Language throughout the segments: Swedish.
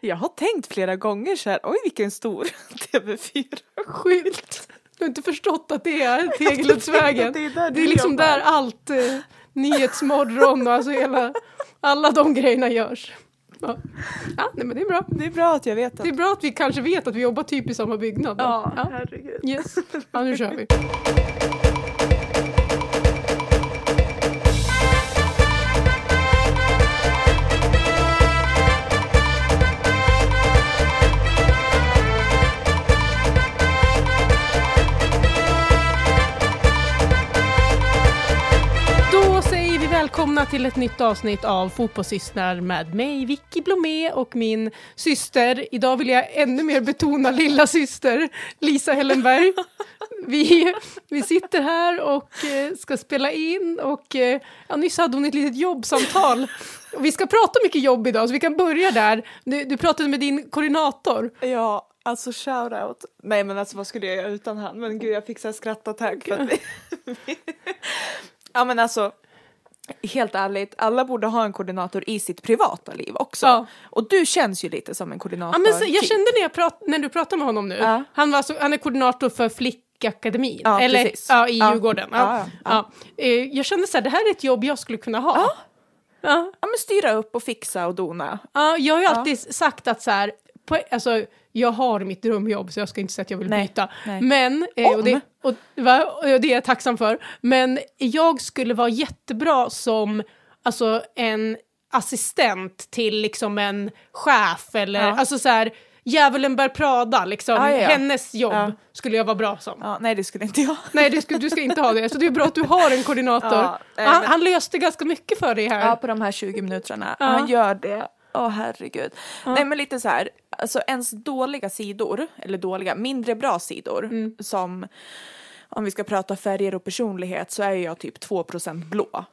Jag har tänkt flera gånger så här, oj vilken stor TV4-skylt. Du har inte förstått att det är Tegeluddsvägen. Det är där Det är liksom jobbar. där allt eh, Nyhetsmorgon och alltså hela, alla de grejerna görs. Ja, ja nej, men det är bra. Det är bra att jag vet att... Det är bra att vi kanske vet att vi jobbar typ i samma byggnad. då. Ja, ja. herregud. Yes. Ja, nu kör vi. Välkomna till ett nytt avsnitt av Fotbollssystrar med mig, Vicky Blomé och min syster. Idag vill jag ännu mer betona lilla syster Lisa Hellenberg. Vi, vi sitter här och eh, ska spela in och eh, ja, nyss hade hon ett litet jobbsamtal. Och vi ska prata mycket jobb idag, så vi kan börja där. Du, du pratade med din koordinator. Ja, alltså shout out. Nej men alltså vad skulle jag göra utan han? Men gud jag fick så här skrattattack för att vi... Ja men alltså Helt ärligt, alla borde ha en koordinator i sitt privata liv också. Ja. Och du känns ju lite som en koordinator. Ja, men så, jag typ. kände när, jag prat, när du pratade med honom nu, Ja. han, var så, han är koordinator för Flickakademin, Ja, eller precis. ja, i Ja. Djurgården. Ja. Ja. Eh, Jag kände så här, det här är ett jobb jag skulle kunna ha. Ja. Ja. Ja men styra upp och fixa och dona. Ja, jag har ju alltid sagt att så här, på, alltså, jag har mitt drömjobb så jag ska inte säga att jag vill Nej, byta. nej. Men, eh, och, det, och, va, och det är jag tacksam för, men jag skulle vara jättebra som alltså, en assistent till liksom en chef eller Ja. alltså så här, Djävulen bär Prada, liksom, Ja, ja, ja. hennes jobb skulle jag vara bra som. Nej det skulle inte jag. Nej, det ska, du ska inte ha det. Så det är bra att du har en koordinator. Han, men- han löste ganska mycket för dig här. Ja, på de här 20 minuterna. Han gör det. Åh herregud. Nej men lite så här, alltså ens dåliga sidor, eller dåliga, mindre bra sidor, Mm. som om vi ska prata färger och personlighet så är jag typ 2% blå.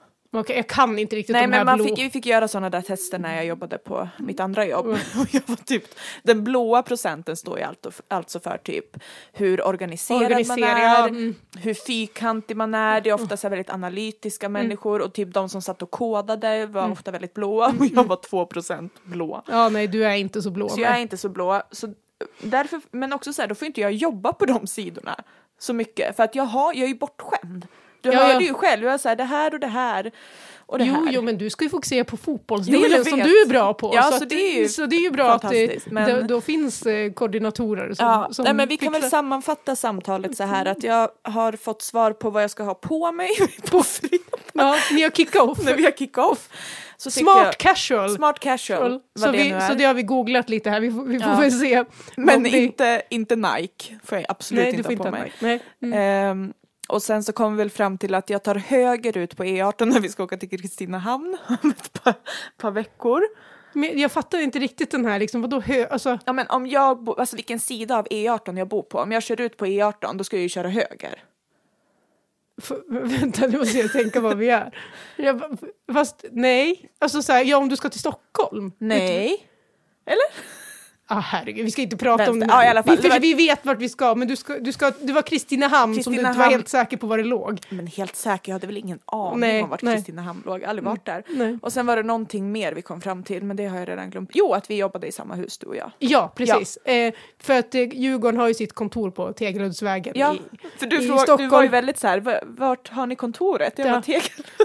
Jag kan inte riktigt Nej de här men man blå... fick, vi fick göra sådana där tester när jag jobbade på mitt andra jobb. Och jag var typ, den blåa procenten står ju alltså, alltså för typ hur organiserad, man Organiserad, ja, är, mm. hur fyrkantig man är. Det är ofta så här väldigt analytiska människor och typ de som satt och kodade var Mm. ofta väldigt blåa och jag var 2% blå. Ja, nej, du är inte så blå. Så jag är inte så blå. Så därför, men också så här, då får inte jag jobba på de sidorna så mycket för att jag, har, jag är ju bortskämd. Du Ja, hörde ja. ju själv, jag sa det här och det här och det Jo, här. jo, men du ska ju fokusera på fotbollsdelen som du är bra på. Ja, så, så det är ju så det är ju bra att det, men- då, då finns eh, koordinatorer som, Ja, som nej, men vi kan väl fixar- sammanfatta samtalet så här att jag har fått svar på vad jag ska ha på mig på fredag Ja, ni har kick-off. när vi har kick-off. Så Smart jag, casual. smart casual, så, det vi, så det har vi googlat lite här, vi får, vi får Ja. väl se. Men det- inte, inte Nike får jag absolut Nej, inte ha inte på ha mig. Nej. Mm. Ehm, och sen så kom vi väl fram till att jag tar höger ut på E18 när vi ska åka till Kristinehamn om ett par, par veckor. Men jag fattar inte riktigt den här, liksom, vadå hö... Alltså, Ja men om jag, bo, alltså vilken sida av E18 jag bor på, om jag kör ut på E18 då ska jag ju köra höger. f- vänta, nu måste jag tänka vad vi är. Jag, fast nej, alltså så här, ja om du ska till Stockholm. Nej. Eller? Ah, herregud, vi ska inte prata om det Vänster. Ja, i alla fall. Vi, Det var- vi vet vart vi ska, men du, ska, du, ska, du var Kristinehamn som du inte var helt säker på var det låg. Men helt säker, jag hade väl ingen aning Nej, om vart. Kristinehamn låg. Aldrig varit där. Nej. Och sen var det någonting mer vi kom fram till, men det har jag redan glömt. Jo, att vi jobbade i samma hus du och jag. Ja, precis. Eh, för att eh, Djurgården har ju sitt kontor på Tegeluddsvägen. Ja, i, för du, i fråg, du Stockholm. var ju väldigt så här, "Va- vart har ni kontoret? Jag Ja.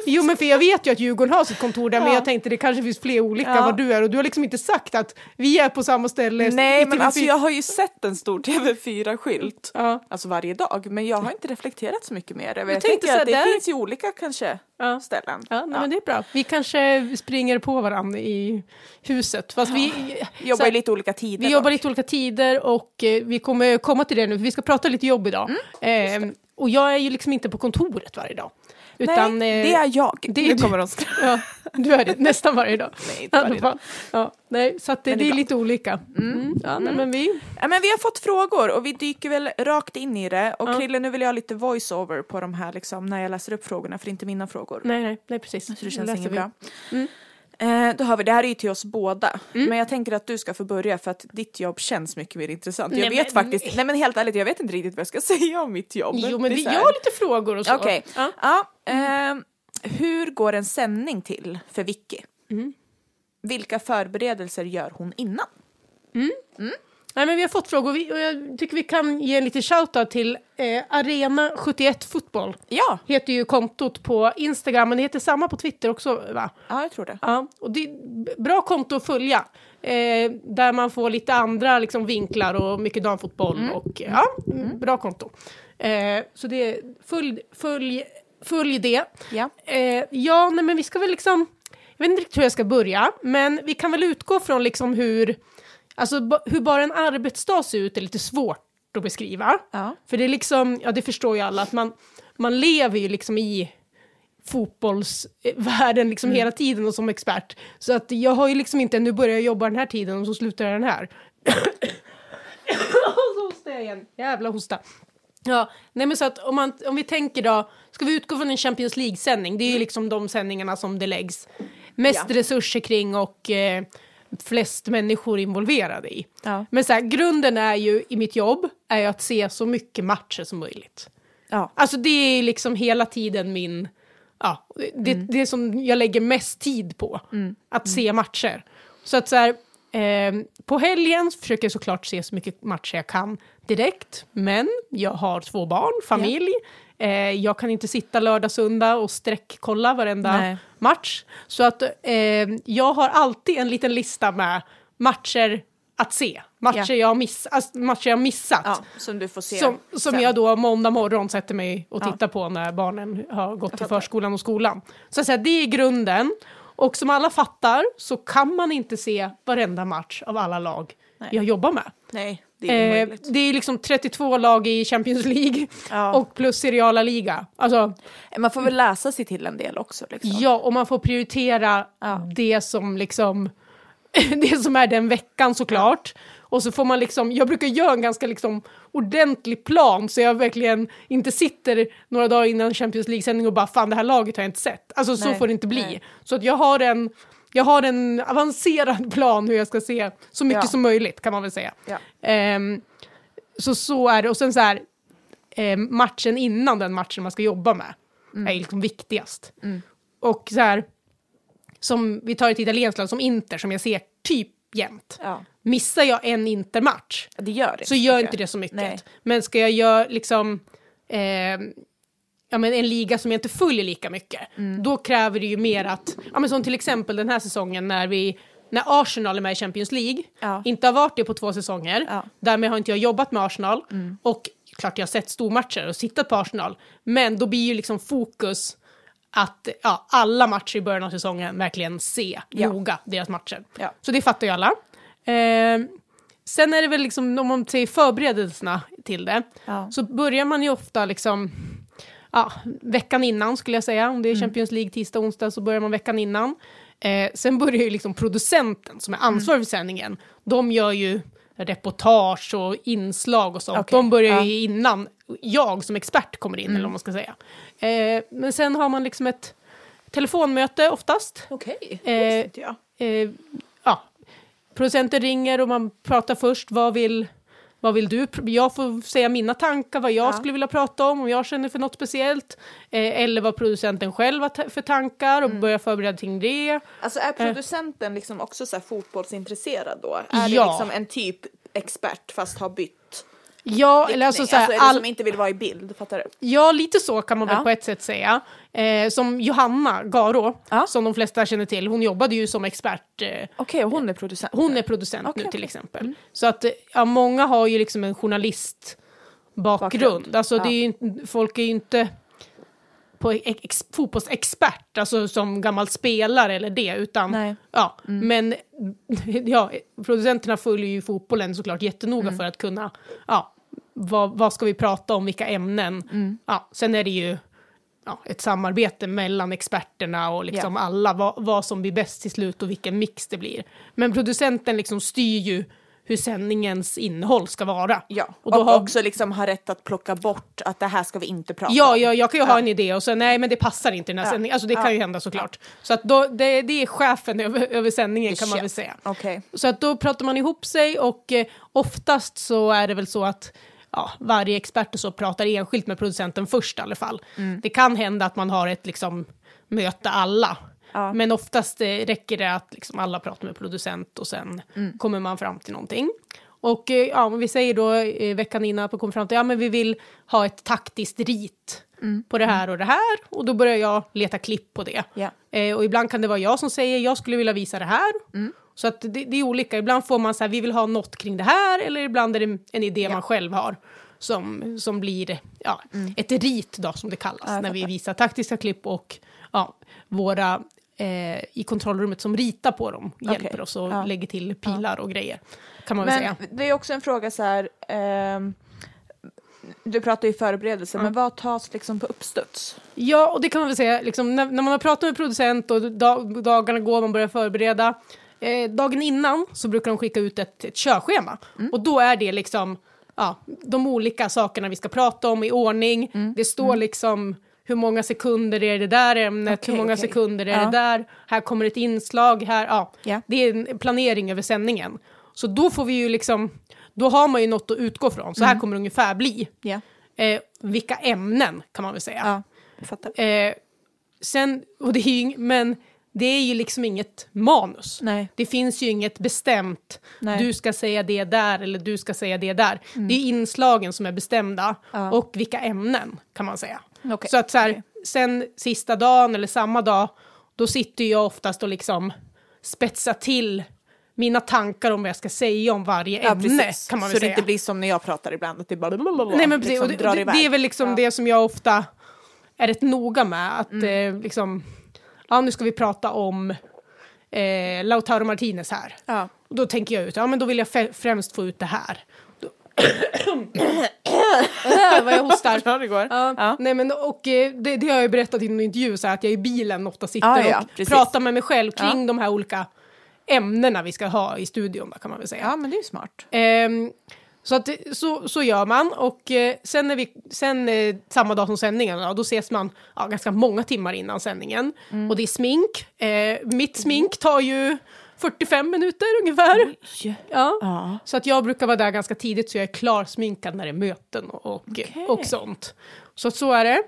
Jo, men för jag vet ju att Djurgården har sitt kontor där, men Ja. jag tänkte det kanske finns fler olika Ja. var du är och du har liksom inte sagt att vi är på samma ställe. Nej, i men TV4. alltså jag har ju sett en stor TV4-skylt. Ja. Alltså varje dag, men jag har inte reflekterat så mycket mer. Jag, tänkte tänker så här, att det där- finns ju olika kanske Ja. ställen. Ja, nej, men det är bra. Vi kanske springer på varandra i huset. Fast vi, Jobbar här, i lite olika tider. vi jobbar dock. lite olika tider och eh, vi kommer komma till det nu, för vi ska prata lite jobb idag. Mm, eh, och jag är ju liksom inte på kontoret varje dag. Utan, Nej, eh, det är jag. det är nu kommer de skratta. Ja, du är det nästan varje dag. Nej, inte varje dag. Ja, nej, så det, det är lite olika. Mm. Ja, nej, men vi... Ja, men vi har fått frågor och vi dyker väl rakt in i det. Och Ja. Krille, nu vill jag ha lite voice-over på de här liksom, när jag läser upp frågorna, för det är inte mina frågor. Nej, nej, nej, precis. Så det känns inget bra. Mm. Eh, då har vi, det här är ju till oss båda, men jag tänker att du ska få börja för att ditt jobb känns mycket mer intressant. Jag Nej, vet men- faktiskt, nej men helt ärligt, jag vet inte riktigt vad jag ska säga om mitt jobb. Jo, men vi gör lite frågor och så. Okej, Ja. ja. ehm, hur går en sändning till för Vicky? Mm. Vilka förberedelser gör hon innan? Nej, men vi har fått frågor vi- och jag tycker vi kan ge en liten shoutout till eh, Arena 71 Fotboll. Ja, Heter ju kontot på Instagram, men det heter samma på Twitter också va? ja jag tror det. Ja, och det är bra konto att följa. Eh, där man får lite andra liksom, vinklar och mycket damfotboll. Och, ja, Bra konto. Eh, så det är följ, följ, följ det. Ja. Eh, ja, nej, men vi ska väl liksom... Jag vet inte riktigt hur jag ska börja, men vi kan väl utgå från liksom hur... Alltså hur bara en arbetsdag ser ut är lite svårt att beskriva. Ja. För det är liksom, ja det förstår ju alla, att man, man lever ju liksom i fotbollsvärlden liksom Mm. hela tiden och som expert. Så att jag har ju liksom inte, nu börjar jag jobba den här tiden och så slutar jag den här. och så hostar jag igen, jävla hosta. Ja, nej men så att om, man, om vi tänker då, ska vi utgå från en Champions League-sändning, det är ju liksom de sändningarna som det läggs mest Ja. resurser kring och eh, flest människor involverade i. Ja. Men så här, grunden är ju i mitt jobb är ju att se så mycket matcher som möjligt. Ja. Alltså det är liksom hela tiden min, ja, det, Mm. det som jag lägger mest tid på. Att se matcher. Så att så här, eh, på helgen försöker jag såklart se så mycket matcher jag kan direkt. Men jag har två barn, familj. Eh, jag kan inte sitta lördag, söndag och sträckkolla varenda Nej. Match. Så att eh, jag har alltid en liten lista med matcher att se. Matcher, Ja. jag, miss, alltså, matcher jag missat. ja, som du får se Som, som jag då måndag morgon sätter mig och Ja. tittar på när barnen har gått till förskolan och skolan. Så att säga, det är grunden. Och som alla fattar så kan man inte se varenda match av alla lag Nej. jag jobbar med. Nej, det är Eh, det är liksom 32 lag i Champions League Ja. och plus seriala liga. Alltså, Man får väl läsa sig till en del också. Liksom. ja, och man får prioritera Ja. det som liksom det som är den veckan såklart. Och så får man liksom, jag brukar göra en ganska liksom ordentlig plan så jag verkligen inte sitter några dagar innan Champions League-sändning och bara fan det här laget har jag inte sett. Alltså så Nej, får det inte bli. nej. Så att jag har en jag har en avancerad plan hur jag ska se så mycket Ja. som möjligt kan man väl säga. Ja. Ehm, så så är det. Och sen så här, eh, matchen innan den matchen man ska jobba med är liksom viktigast. Och så här, som vi tar ett italienskt lag som Inter som jag ser typ jämt. Ja. Missar jag en Intermatch Det gör det så gör inte det så mycket. Nej. Men ska jag göra liksom eh, ja, men en liga som jag inte följer lika mycket, Mm. då kräver det ju mer att, ja, men som till exempel den här säsongen när vi när Arsenal är med i Champions League, Ja. inte har varit det på två säsonger, Ja. därmed har inte jag jobbat med Arsenal och klart jag har sett stormatcher och sittat på Arsenal, men då blir ju liksom fokus att ja, alla matcher i början av säsongen verkligen se Ja. noga deras matcher. Ja. Så det fattar ju alla. Eh, sen är det väl liksom, om man säger förberedelserna till det, Ja. så börjar man ju ofta liksom, ja, veckan innan skulle jag säga, om det är Champions League tisdag, onsdag så börjar man veckan innan. Eh, sen börjar ju liksom producenten som är ansvarig för sändningen, de gör ju reportage och inslag och sånt. Okej, De börjar ja. ju innan jag som expert kommer in, eller vad man ska säga. Eh, men sen har man liksom ett telefonmöte oftast. Okej, det Eh, visste inte jag. Eh, ja, producenten ringer och man pratar först. Vad vill, vad vill du? Jag får säga mina tankar, vad jag Ja. skulle vilja prata om, om jag känner för något speciellt. Eh, eller vad producenten själv har för tankar och Mm. börja förbereda kring det. Alltså är producenten liksom också så här fotbollsintresserad då? Är det Ja. liksom en typ expert fast har bytt Ja, eller alltså, riktning? så här, eller all, som inte vill vara i bild, fattar du? ja, lite så kan man väl Ja. på ett sätt säga. Eh, som Johanna Garo, Ja. som de flesta känner till, hon jobbade ju som expert eh, Okej, och hon är producent? Hon är producent Okej, nu till exempel. Så att eh, ja, många har ju liksom en journalistbakgrund. Bakgrund. Alltså Ja. det är ju, folk är ju inte på ex, fotbollsexpert, alltså som gammal spelare eller det, utan Nej. Mm. ja, men ja, producenterna följer ju fotbollen såklart jättenoga Mm. för att kunna, ja, vad, vad ska vi prata om, vilka ämnen. Mm. Ja, sen är det ju ja, ett samarbete mellan experterna och liksom Ja. alla, vad, vad som blir bäst till slut och vilken mix det blir. Men producenten liksom styr ju hur sändningens innehåll ska vara. Ja, Och och, då har- också liksom ha rätt att plocka bort att det här ska vi inte prata Ja, om. ja, jag kan ju ha Ja. en idé och så nej men det passar inte i den här Ja. sändningen. Alltså det kan ju hända såklart. Så att då, det, det är chefen över, över sändningen kan man väl säga. Okej. Så att då pratar man ihop sig och eh, oftast så är det väl så att ja, varje expert och så pratar enskilt med producenten först i alla fall. Mm. Det kan hända att man har ett liksom, möte alla. Ja. Men oftast eh, räcker det att liksom alla pratar med producent och sen Mm. kommer man fram till någonting. Och eh, ja, om vi säger då eh, veckan innan att man kommer fram till ja men vi vill ha ett taktiskt rit Mm. på det här och det här och då börjar jag leta klipp på det. Ja. Eh, och ibland kan det vara jag som säger jag skulle vilja visa det här. Mm. Så att det, det är olika. Ibland får man så här, vi vill ha något kring det här eller ibland är det en idé man själv har som, som blir ja, ett rit då som det kallas Mm. Ja, när vi visar taktiska klipp och ja, våra eh, i kontrollrummet som ritar på dem hjälper Okej. oss och Ja. lägger till pilar och grejer. Kan man Men säga. det är också en fråga så här. ehm, du pratar ju förberedelse, men vad tas liksom på uppstuds? Ja, och det kan man väl säga, liksom, när, när man har pratat med producent och dag, dagarna går, man börjar förbereda. Eh, dagen innan så brukar de skicka ut ett, ett körschema. Och då är det liksom ja, de olika sakerna vi ska prata om i ordning. Det står liksom hur många sekunder är det där ämnet, Okej, hur många okej. sekunder är Ja. det där, här kommer ett inslag, här, ja. Ja. Det är en planering över sändningen. Så då får vi ju liksom, då har man ju något att utgå från. Så här kommer det ungefär bli. Ja, Eh, vilka ämnen kan man väl säga. ja. Eh, sen, och det är ju, men det är ju liksom inget manus. Nej. Det finns ju inget bestämt, Nej. du ska säga det där eller du ska säga det där. Det är inslagen som är bestämda Ja. och vilka ämnen kan man säga. Okej, Så att så här, sen sista dagen eller samma dag, då sitter jag oftast och liksom spetsar till mina tankar om vad jag ska säga om varje Ja, ämne. precis. Kan man så väl det säga. inte blir som när jag pratar ibland, att det bara blablabla, Nej men precis, liksom det, drar det, iväg. det är väl liksom Ja. det som jag ofta är rätt noga med. Att Mm. eh, liksom, ja nu ska vi prata om eh, Lautaro Martinez här. Ja. Och då tänker jag ut, ja men då vill jag främst få ut det här. Vad jag hostar. Ja, det går. Ja, Ja. Nej, men, och, eh, det, det har jag ju berättat i en intervju, så här, att jag i bilen ofta sitter Ja, ja, och precis. pratar med mig själv kring de här olika ämnena vi ska ha i studion, då, kan man väl säga. ja, men det är smart. Ehm, så, att, så, så gör man och eh, sen, är vi, sen eh, samma dag som sändningen, då ses man ja, ganska många timmar innan sändningen. Och det är smink. Eh, mitt smink tar ju 45 minuter ungefär. Ja. Ja. Så att jag brukar vara där ganska tidigt så jag är klarsminkad när det är möten och, Okej. och sånt. Så så är det.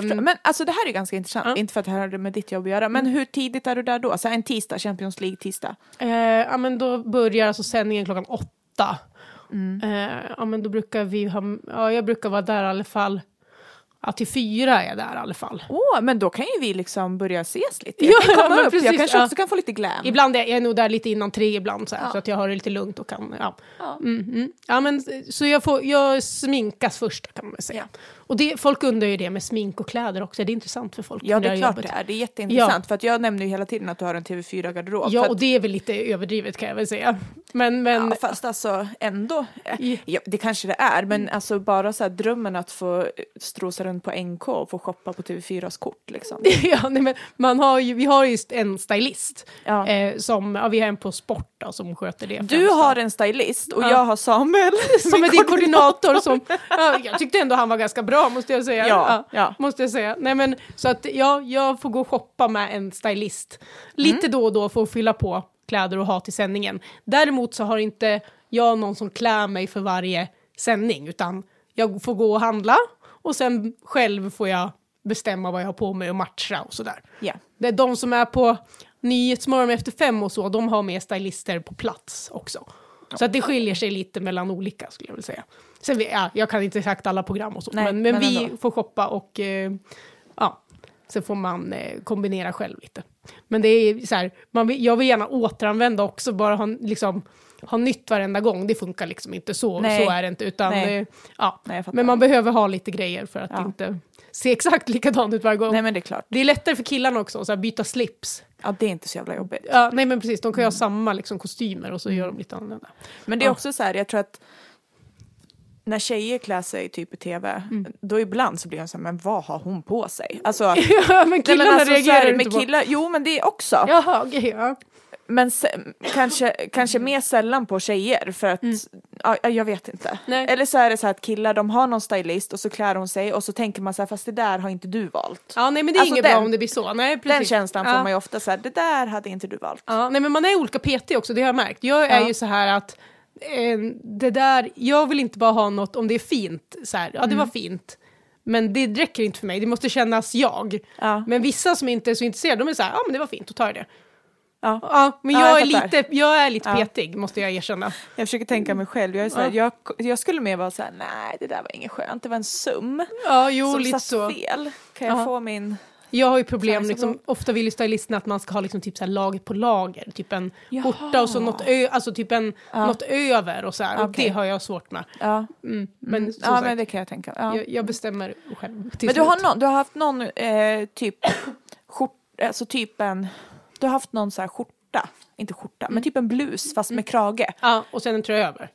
Förstår. Men alltså det här är ganska intressant, Ja. inte för att det här har med ditt jobb att göra, men hur tidigt är du där då? Så här en tisdag, Champions League-tisdag? Eh, ja, men då börjar alltså sändningen klockan åtta. Mm. Eh, ja, men då brukar vi ha, ja, jag brukar vara där i alla fall, ja, till fyra är jag där i alla fall. Åh, men då kan ju vi liksom börja ses lite. Ja, Jag kan ja, men upp, precis, jag kanske ja. också kan få lite glam. Ibland är jag nog där lite innan tre ibland så, här, Ja. så att jag har det lite lugnt och kan, ja. Ja. Mm, mm. ja men, så jag, får, jag sminkas först kan man väl säga. Ja. Och det, folk undrar ju det med smink och kläder också, det är intressant för folk. Ja, det är klart jobbet. det är. Det är jätteintressant, för att jag nämner ju hela tiden att du har en TV4-garderob. Ja, för och att, det är väl lite överdrivet kan jag väl säga. Men, men ja, fast alltså ändå, Ja. ja, det kanske det är, men Mm. alltså bara så här drömmen att få strosa runt på NK och få shoppa på TV4s kort liksom. ja, nej, men man har ju, vi har ju en stylist. Ja. Eh, som, ja, vi har en på sport då, som sköter det. Du främst har en stylist och Ja. jag har Samuel som är din koordinator. Som, ja, jag tyckte ändå han var ganska bra måste jag säga. Ja, ja. Måste jag säga. Nej, men, så att ja, jag får gå och shoppa med en stylist. Lite Mm. då och då för att fylla på kläder och ha till sändningen. Däremot så har inte jag någon som klär mig för varje sändning utan jag får gå och handla och sen själv får jag bestämma vad jag har på mig och matcha och sådär. Ja. Det är de som är på Nyhetsmorgon efter fem och så, de har med stylister på plats också. Så att det skiljer sig lite mellan olika skulle jag vilja säga. Sen, ja, jag kan inte exakt alla program och så, Nej, men, men, men vi ändå. får shoppa och eh, ja, sen får man eh, kombinera själv lite. Men det är så här, man vill, jag vill gärna återanvända också, bara ha, liksom, ha nytt varenda gång. Det funkar liksom inte så, Nej. så är det inte. Utan, Nej. eh, ja. Nej, men man behöver ha lite grejer för att Ja. inte se exakt likadant ut varje gång. Nej men det är klart. Det är lättare för killarna också, så här, byta slips. Ja det är inte så jävla jobbigt. Ja, nej men precis, de kan ju ha samma liksom, kostymer och så gör de lite annorlunda. Men det är Ja. också så här, jag tror att när tjejer klär sig typ i tv, Mm. då ibland så blir jag så här, men vad har hon på sig? Alltså, ja, men nej, killarna men alltså, så reagerar här, inte med på... killar, Jo men det också. Jaha, okej, ja. Men se, kanske, kanske mer sällan på tjejer för att, ja, jag vet inte. Mm. Nej. Eller så är det så att killar de har någon stylist och så klär hon sig och så tänker man så här, fast det där har inte du valt. ja, nej men det är Alltså inget den- bra om det blir så. Nej, precis. Den känslan ja. får man ju ofta så här, det där hade inte du valt. Ja, nej men man är olika PT också, det har jag märkt. Jag är Ja. ju så här att eh, det där, jag vill inte bara ha något om det är fint, så här, ja det Mm. var fint. Men det räcker inte för mig, det måste kännas jag. Ja. Men vissa som inte är så intresserade, de är så här, ja men det var fint, då tar jag det. Ja. Ja, men Ja, jag, jag är fattar. lite, jag är lite petig, måste jag erkänna. Jag försöker tänka mig själv. Jag, är så här, jag, jag skulle mer vara så här, nej det där var inget skönt, det var en sum Ja, jo, som lite satt fel. Kan jag Ja. få min... Jag har ju problem, liksom, ofta vill ju stylisterna att man ska ha liksom, typ så här, lager på lager. Typ en Jaha. skjorta och så något, ö, alltså, typ en, Ja. något över och så här. Okej. det har jag svårt med. Ja, Mm. Men mm. ja sagt, men det kan jag tänka. Ja. jag, jag bestämmer själv. Men du har, någon, du har haft någon eh, typ skjort, alltså typ en, du har haft någon så här skjorta, inte skjorta, Mm. men typ en blus fast med krage. Ja, och sen en tröja över.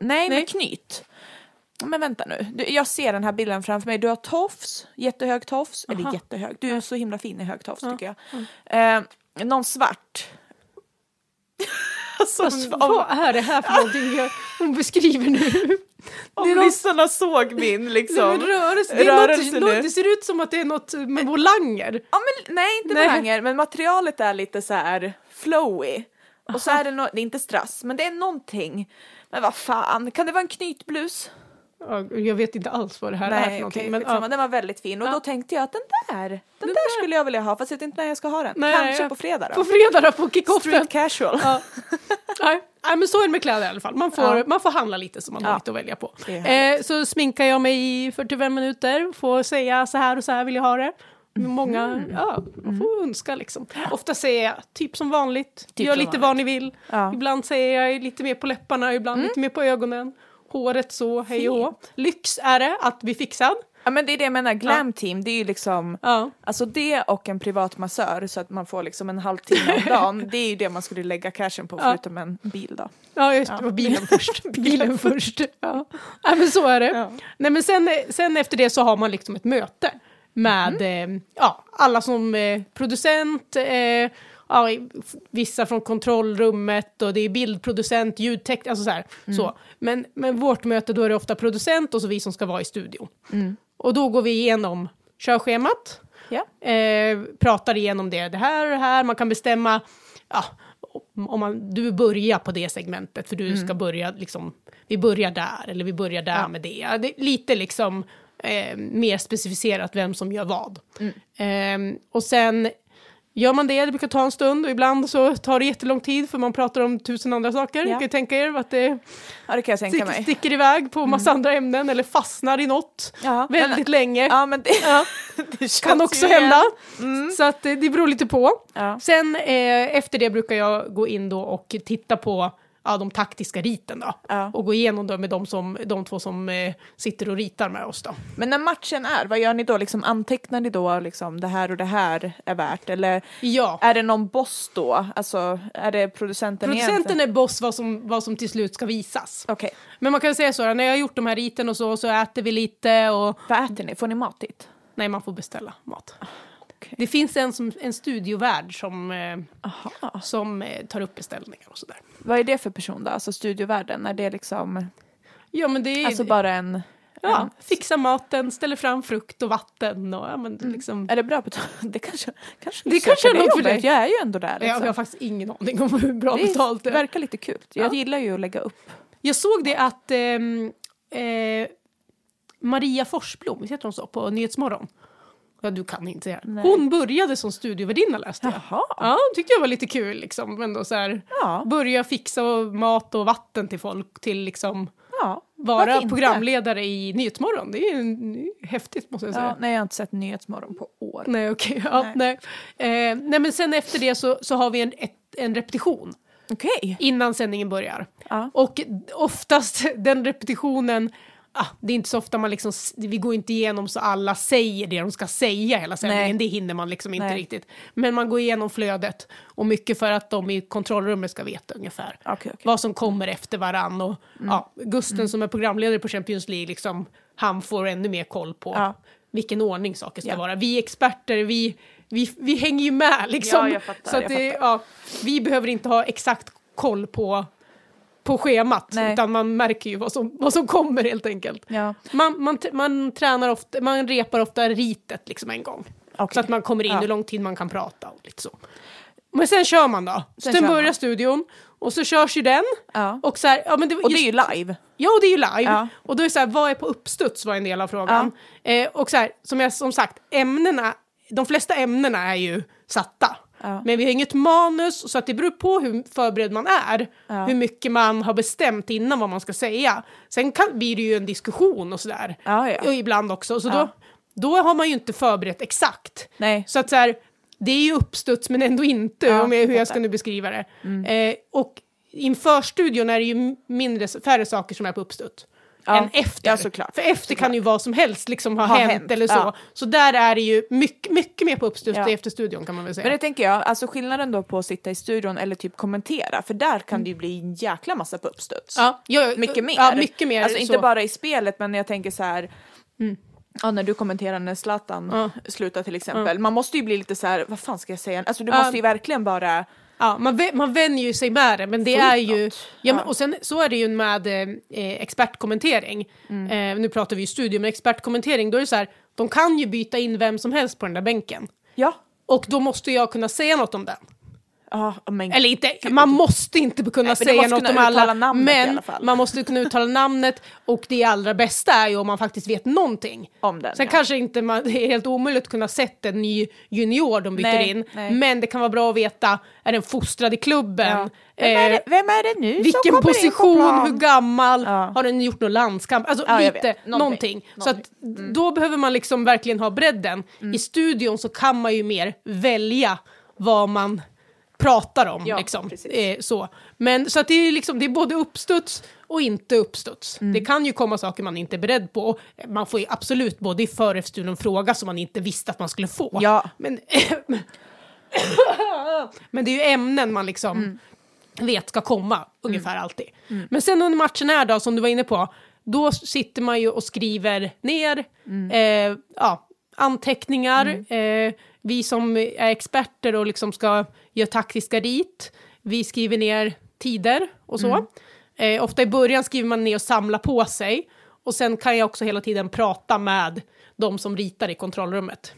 Nej, Nej. med knyt. Men vänta nu, du, jag ser den här bilden framför mig. Du har tofs, jättehög tofs, eller Aha. jättehög, du är så himla fin i hög tofs Ja. tycker jag. Eh, någon svart. alltså, Alltså, vad är det här för någonting jag, hon beskriver nu? Om det lyssnarna såg min Det, liksom. är rörelse. Det, Rörelse något, nu. det ser ut som att det är något med volanger. Ja, men, nej, inte Nej. volanger, men materialet är lite så här flowy. Och så är det, no- det är inte strass, men det är någonting. Men vad fan, kan det vara en knytblus? Ja, Jag vet inte alls vad det här är för Nej, någonting. okej, men, ja. den var väldigt fin. Och Ja. då tänkte jag att den där, den, där skulle jag vilja ha, fast jag vet inte när jag ska ha den. Nej, Kanske ja. på fredag då. På fredag då, på kickoffen. Street casual. Ja. Nej, nej, men så är det med kläder i alla fall. Man får, man får handla lite så man har lite att välja på. Eh, så sminkar jag mig i 45 minuter, får säga så här och så här vill jag ha det. Många, Mm. ja, man får önska liksom. Ofta säger jag typ som vanligt, Typ gör som lite vanligt. vad ni vill. Mm. Ibland säger jag lite mer på läpparna, ibland lite mer på ögonen. Håret så, hej och hå. Lyx är det att bli fixad. Ja men det är det jag menar, glam team, det är ju liksom Ja. Alltså det och en privat massör så att man får liksom en halvtimme om dagen, det är ju det man skulle lägga cashen på Ja. förutom en bil då. Ja, just det, Ja. bilen först. bilen först. Ja. Nej, men så är det. Ja. Nej, men sen, sen efter det så har man liksom ett möte med Mm. eh, ja, alla som eh, producent, eh, ja, vissa från kontrollrummet och det är bildproducent, ljudtekniker, alltså så här. Mm. Så. Men, men vårt möte då är det ofta producent och så vi som ska vara i studion. Mm. Och då går vi igenom körschemat, Ja. eh, pratar igenom det, det här och det här, man kan bestämma, ja, om man, du börjar på det segmentet för du ska börja liksom, vi börjar där eller vi börjar där Ja. med det. Det är lite liksom eh, mer specificerat vem som gör vad. Eh, och sen gör man det, det brukar ta en stund och ibland så tar det jättelång tid för man pratar om tusen andra saker. Ja. Ni kan ju tänka er att det ja, det sticker, mig. sticker iväg på massa andra ämnen eller fastnar i något Ja, väldigt länge. Ja men det, Ja. det kan också hända. Så att eh, det beror lite på. Sen eh, efter det brukar jag gå in då och titta på ja, de taktiska riten då. Ja. Och gå igenom då med de, som, de två som eh, sitter och ritar med oss då. Men när matchen är, vad gör ni då? Liksom, antecknar ni då liksom det här och det här är värt? Eller Ja. är det någon boss då? Alltså är det producenten Producenten egentligen? är boss vad som, vad som till slut ska visas. Okej, Men man kan säga så, när jag har gjort de här riten och så, så äter vi lite och vad äter ni? Får ni mat dit? nej, man får beställa mat. Okej. Det finns en, som, en studiovärd som, eh, Aha. som eh, tar upp beställningar och sådär. Vad är det för person då? Alltså studiovärden? Är det liksom, Ja, men det är alltså bara en... Ja, en fixa maten, ställer fram frukt och vatten och ja, men Mm. liksom. Är det bra betalt? Det kanske, kanske Det kanske är något för dig. Jag är ju ändå där Jag, liksom. jag har faktiskt ingen aning om hur bra det betalt det är, är. verkar lite kul. Jag Ja. gillar ju att lägga upp. Jag såg det att ehm, eh, Maria Forsblom, visst heter hon så, på Nyhetsmorgon? Ja, du kan inte det. Nej. Hon började som studiovärdinna läste jag. Jaha. Ja, tyckte jag var lite kul liksom. Men då så här, Ja. börja fixa mat och vatten till folk till liksom ja. vara programledare i Nyhetsmorgon. Det är ju häftigt måste jag säga. Ja, nej, jag har inte sett Nyhetsmorgon på år. Nej, okej. Ja, nej. Eh, nej, men sen efter det så, så har vi en, ett, en repetition Okej. innan sändningen börjar. Ja. Och oftast den repetitionen, ah, det är inte så ofta man liksom, vi går inte igenom så alla säger det de ska säga hela sändningen, det hinner man liksom inte Nej. riktigt. Men man går igenom flödet och mycket för att de i kontrollrummet ska veta ungefär Okej, okej. vad som kommer efter varann. Och, Mm. ja, Gusten som är programledare på Champions League, liksom, han får ännu mer koll på Ja. vilken ordning saker ska Ja. vara. Vi experter, vi, vi, vi hänger ju med liksom. Ja, fattar, så att det, vi behöver inte ha exakt koll på, på schemat, Nej. utan man märker ju vad som, vad som kommer helt enkelt. Ja. Man, man, man tränar ofta, man repar ofta ritet liksom en gång. Okej. Så att man kommer in Ja. hur lång tid man kan prata och lite så. Men sen kör man då. Sen Sen, börjar man. studion och så körs ju den. Ja. Och, så här, ja, men det, Och det är just- ju live. Ja, och det är ju live. Ja. Och då är det så här, vad är på uppstuds var en del av frågan. Eh, och så här, som jag som sagt, ämnena, de flesta ämnena är ju satta. Ja. Men vi har inget manus, så att det beror på hur förberedd man är. Ja. Hur mycket man har bestämt innan vad man ska säga. Sen kan, blir det ju en diskussion och sådär. Ja, ja. Och ibland också. Så då, då har man ju inte förberett exakt. Nej. Så att så här, det är ju uppstuds men ändå inte, om jag, hur jag ska nu beskriva det. Eh, och inför studion är det ju mindre, färre saker som är på uppstuds. Ja. Än efter. Ja, såklart. För efter kan ju vad som helst liksom ha, Ha hänt, hänt, eller så. ja. Så där är det ju mycket, mycket mer på uppstuds Ja. efter studion kan man väl säga. Men det tänker jag, alltså skillnaden då på att sitta i studion eller typ kommentera, för där kan det ju bli en jäkla massa på uppstuds. ja, ja, Mycket mer. Ja, mycket mer. Alltså inte så. bara i spelet, men jag tänker så här. Ja, när du kommenterar när Zlatan Ja. slutar till exempel. Man måste ju bli lite så här, vad fan ska jag säga? Alltså du Ja. måste ju verkligen bara... Ja, man, man vänjer ju sig med det, men det Fullt är ju... Ja, men, och sen så är det ju med eh, expertkommentering. Mm. Eh, nu pratar vi ju studio, men expertkommentering, då är det så här, de kan ju byta in vem som helst på den där bänken. Ja. Och då måste jag kunna säga något om den. Men... Eller inte, man måste inte kunna Nej, säga något kunna om alla, namnet men alla man måste kunna uttala namnet och det allra bästa är ju om man faktiskt vet någonting. Om den, Sen ja. kanske inte man, det är helt omöjligt att kunna sett en ny junior de byter Nej, in, nej. men det kan vara bra att veta, är den fostrad i klubben? Ja. Vem, är Eh, det, vem är det nu som vilken kommer in på position, plan? hur gammal, Ja. har den gjort någon landskamp? Alltså Ja, lite, någonting. Någonting. Så att då behöver man liksom verkligen ha bredden. Mm. I studion så kan man ju mer välja vad man pratar om. Ja, liksom. eh, så. Men så att det är, liksom, det är både uppstuds och inte uppstuds. Mm. Det kan ju komma saker man inte är beredd på. Man får ju absolut både i för och efter studion fråga som man inte visste att man skulle få. Ja. Men, men det är ju ämnen man liksom Mm. vet ska komma ungefär alltid. Men sen under matchen är då, som du var inne på, då sitter man ju och skriver ner Mm. eh, ja, anteckningar. Eh, vi som är experter och liksom ska göra taktiska rit, vi skriver ner tider och så. Mm. Eh, ofta i början skriver man ner och samlar på sig. Och sen kan jag också hela tiden prata med de som ritar i kontrollrummet.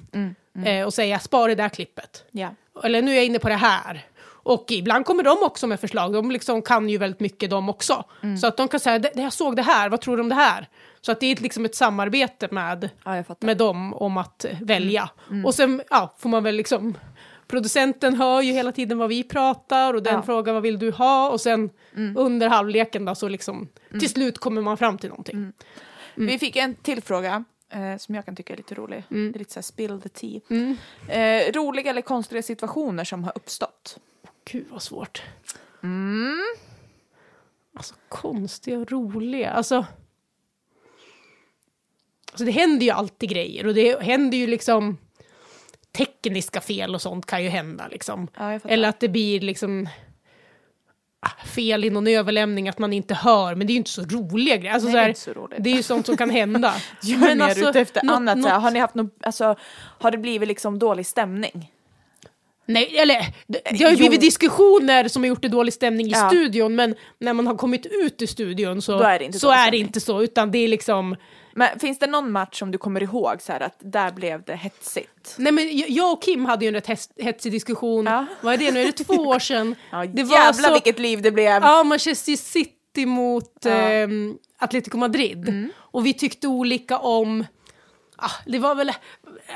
Eh, och säga, spara det där klippet Ja. eller nu är jag inne på det här. Och ibland kommer de också med förslag, de liksom kan ju väldigt mycket de också. Mm. Så att de kan säga, "Det- det- jag såg det här, vad tror du om det här? Så att det är liksom ett samarbete med, ja, med dem om att välja. Mm. Och sen ja, får man väl liksom, producenten hör ju hela tiden vad vi pratar och den Ja. Mm. frågar vad vill du ha? Och sen under halvleken då så liksom, till slut kommer man fram till någonting. Mm. Vi fick en till fråga eh, som jag kan tycka är lite rolig. Det är lite såhär spill the tea. Mm. Eh, roliga eller konstiga situationer som har uppstått. Gud vad svårt. Mm. Alltså konstiga och roliga. Alltså, alltså det händer ju alltid grejer och det händer ju liksom tekniska fel och sånt kan ju hända liksom. Ja. Eller att det blir liksom ah, fel i någon överlämning, att man inte hör, men det är ju inte så roliga grejer. Alltså, Nej, så det är så roligt. det är ju sånt som kan hända. Jag är mer alltså, ute efter något- annat. något- Har ni haft något, alltså, har det blivit liksom dålig stämning? Nej, eller det, det har ju Jo. blivit diskussioner som har gjort det dålig stämning i Ja. studion, men när man har kommit ut ur studion så, Då är det inte så är det inte så, utan det är liksom Men finns det någon match som du kommer ihåg så här att där blev det hetsigt? Nej men jag- och Kim hade ju en rätt hetsig diskussion, Ja. vad är det nu, är det två år sedan? Ja, det jävlar vilket liv det blev! Ja, Manchester City mot Ja. ehm, Atletico Madrid. Och vi tyckte olika om, ah, det var väl,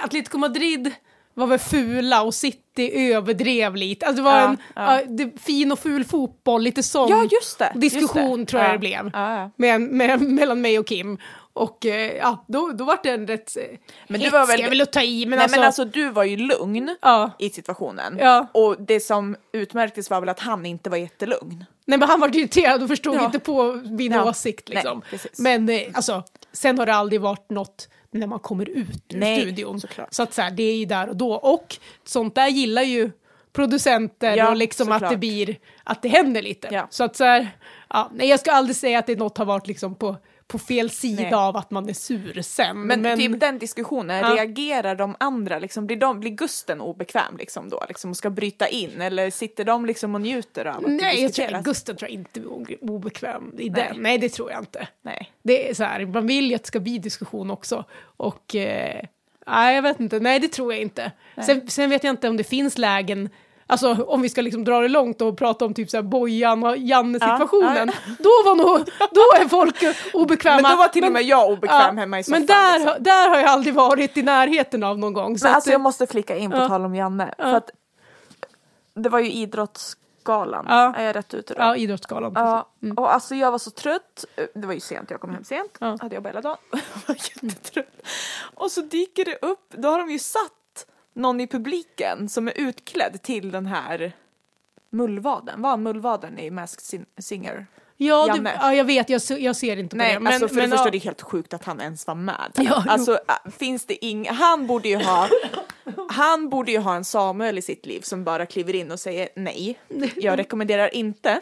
Atletico Madrid var väl fula och City överdrev lite. Alltså det var Ja, en ja. det, fin och ful fotboll, lite sån Ja, just det, just diskussion det. tror jag Ja. det blev. Med, med, mellan mig och Kim. Och eh, ja, då, då var det en rätt eh, Men du var väl- jag vill ta i, men Nej alltså, men alltså du var ju lugn ja. i situationen. Ja. Och det som utmärktes var väl att han inte var jättelugn. Nej men han var irriterad och förstod Ja. inte på min Ja. åsikt liksom. Nej, men eh, alltså, sen har det aldrig varit något när man kommer ut ur Nej, studion. såklart. Så att så här, det är ju där och då. Och sånt där gillar ju producenter Ja, och liksom att såklart. det blir, att det händer lite. Ja. Så att så här, ja, nej jag ska aldrig säga att det något har varit liksom på, på fel sida Nej. av att man är sur sen. Men, typ den diskussionen, Ja. reagerar de andra, liksom, blir, de, blir Gusten obekväm liksom då? Liksom, och ska bryta in? Eller sitter de liksom och njuter av att Nej, jag tror? Gustav tror jag inte är obekväm i Nej. den. Nej, det tror jag inte. Nej. Det är så här, man vill ju att det ska bli diskussion också. Och eh, nej, jag vet inte, nej det tror jag inte. Sen, sen vet jag inte om det finns lägen alltså om vi ska liksom dra det långt och prata om typ så här Bojan och Janne-situationen, Ja, då var nog, då är folk obekväma. Men då var till och med jag obekväm hemma i soffan. Men där, liksom. där har jag aldrig varit i närheten av någon gång. Så Men att, alltså jag måste flika in på tal om Janne. Ja. För att det var ju Idrottsgalan. Ja. Är jag rätt ute då? ja, Idrottsgalan. Ja, och alltså jag var så trött. Det var ju sent, jag kom hem sent. Ja. Hade jobbat hela dagen. Jag var jättetrött. Och så dyker det upp, då har de ju satt någon i publiken som är utklädd till den här mullvaden. Var mullvaden i Masked Sin- Singer? Ja, Janne. ja, jag vet, jag, jag ser inte på Nej, det. Men, alltså för men, det första ja, det är helt sjukt att han ens var med. Ja, alltså äh, finns det ing... Han borde ju ha... Han borde ju ha en Samuel i sitt liv som bara kliver in och säger nej. Jag rekommenderar inte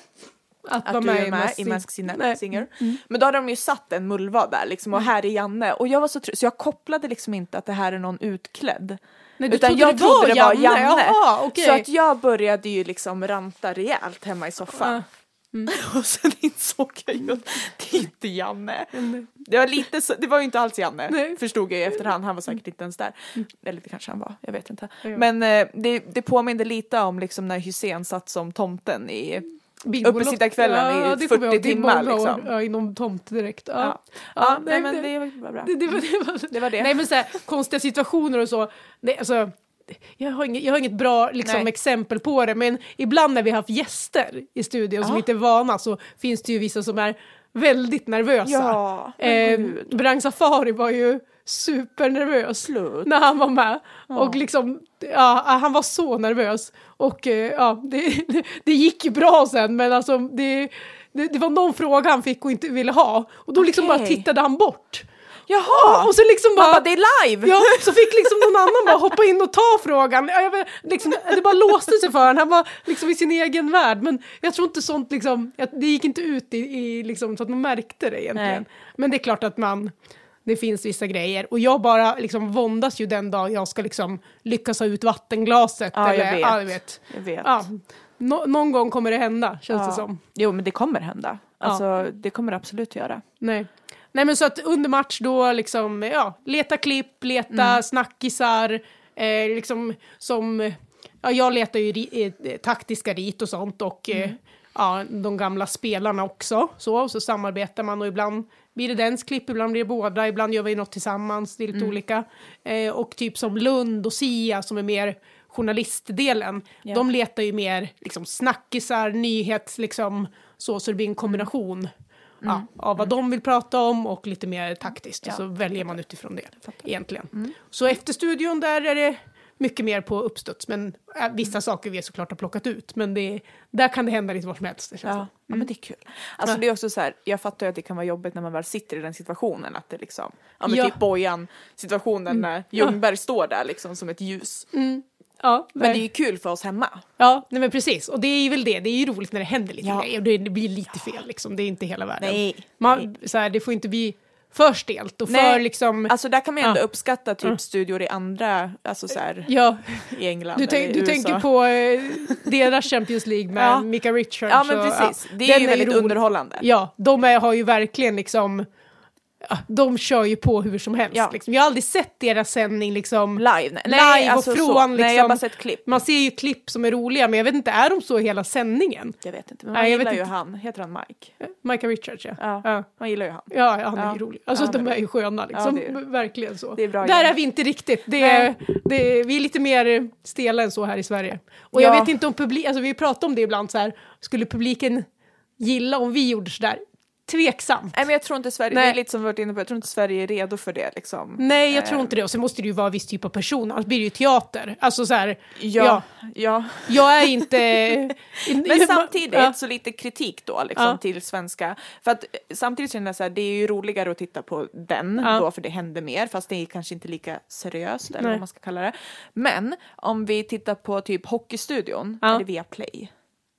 att, att du är med i Singer. Masked Singer. Singer. Men då hade de ju satt en mullvad där liksom och här är Janne. Och jag var så trött så jag kopplade liksom inte att det här är någon utklädd. Nej, du Utan trodde jag det trodde var det var Janne? Jaha, okej. Så att jag började ju liksom ranta rejält hemma i soffan. Och sen insåg jag ju att det är inte Janne. Det var lite så, det var ju inte alls Janne, Nej. förstod jag i efterhand. Han var säkert inte ens där. Eller det kanske han var, jag vet inte. Men eh, det, det påminner lite om liksom när Hussein satt som tomten i Uppesittarkvällen i det kommer jag 40 ihåg. Det är timmar, liksom. Ja, inom tomt direkt. Ja. Ja, Ja, ja, nej, men det- var bra. Det, det, var, det, var, Det var det. Nej men så här, konstiga situationer och så. Nej, alltså, jag, har inget, jag har inget bra liksom, exempel på det men ibland när vi har haft gäster i studion som Ja. inte är vana så finns det ju vissa som är väldigt nervösa. Ja, eh. Brang Safari var ju supernervös Slut. när han var med. Ja. Och liksom, ja, han var så nervös. Och eh, ja, det, det, gick ju bra sen men alltså det, det, det var någon fråga han fick och inte ville ha. Och då liksom Okej. bara tittade han bort. Jaha! Och så liksom bara, Mamma, det är live! ja, så fick liksom någon annan bara hoppa in och ta frågan. Ja, jag vet, liksom, det bara låste sig för honom, han var liksom i sin egen värld. Men jag tror inte sånt liksom, det gick inte ut i, i liksom, så att man märkte det egentligen. Nej. Men det är klart att man, det finns vissa grejer. Och jag bara liksom våndas ju den dag jag ska liksom lyckas ha ut vattenglaset. Ja, jag eller, vet. Ja, jag vet. Jag vet. Ja, nå- någon gång kommer det hända, känns det Ja. som. Jo, men det kommer hända. Alltså, det kommer det absolut göra. Nej. Nej men så att under match då liksom, ja, leta klipp, leta snackisar, eh, liksom som, ja jag letar ju ri, eh, taktiska rit och sånt och eh, ja, de gamla spelarna också. Så, och så samarbetar man och ibland blir det dens klipp, ibland blir det båda, ibland gör vi något tillsammans, det är lite olika. Eh, och typ som Lund och Sia som är mer journalistdelen, Ja. de letar ju mer liksom snackisar, nyhets, liksom så, så det blir en kombination ja, av vad de vill prata om och lite mer taktiskt. Ja, så väljer man utifrån det egentligen. Mm. Så efter studion där är det mycket mer på uppstuds. Men äh, vissa saker vi såklart har plockat ut. Men det, där kan det hända lite vad som helst. Det Ja, som. ja men det är kul. Alltså Ja. det är också så här, jag fattar ju att det kan vara jobbigt när man väl sitter i den situationen. Att det liksom, ja men Ja. typ Bojan situationen när Ljungberg står där liksom som ett ljus. Mm. Ja, Men det är ju kul för oss hemma. ja nej, men precis. Och det är ju väl det. Det är ju roligt när det händer lite Ja. grejer. Det, blir lite fel liksom. Det är inte hela världen. Nej. Man, så här, det får inte bli för stelt och för Nej. liksom... Alltså där kan man ju ändå Ja. uppskatta typ studior i andra, alltså så här, ja, i England du, tänk, du USA. tänker på eh, deras Champions League med Ja. Mika Richards. Ja men och- precis, det är den ju väldigt rolig. underhållande. Ja, de är, har ju verkligen liksom... ja, De kör ju på hur som helst. Ja. Liksom. Jag har aldrig sett deras sändning liksom... Live? Nej, Live och alltså från, så. Nej jag har liksom- bara sett klipp. Man ser ju klipp som är roliga, men jag vet inte, är de så hela sändningen? Jag vet inte, men Nej, man jag gillar ju inte. han, heter han Mike? Micah Richards ja. Ja, Ja, man gillar ju han. ja han är Ja. ju rolig. Alltså Ja, de är är ju sköna liksom. Ja, är- Verkligen så. är Där gäng. är vi inte riktigt. Det är, det är, vi är lite mer stela än så här i Sverige. Och jag Ja. vet inte om publik, alltså vi pratar om det ibland så här, skulle publiken gilla om vi gjorde sådär? Tveksamt. Nej men jag tror inte Sverige, Nej. det är lite som vi varit inne på, jag tror inte Sverige är redo för det liksom. Nej, jag Eh, tror inte det. Och sen måste det ju vara viss typ av person, annars blir det ju teater. Alltså så här, Ja, ja. ja. jag är inte... Men samtidigt Ja. så lite kritik då liksom Ja. till svenska. För att eh, samtidigt känner jag så här, det är ju roligare att titta på den då för det händer mer fast det är kanske inte lika seriöst eller Nej. vad man ska kalla det. Men om vi tittar på typ Hockeystudion, Ja. är det via Play?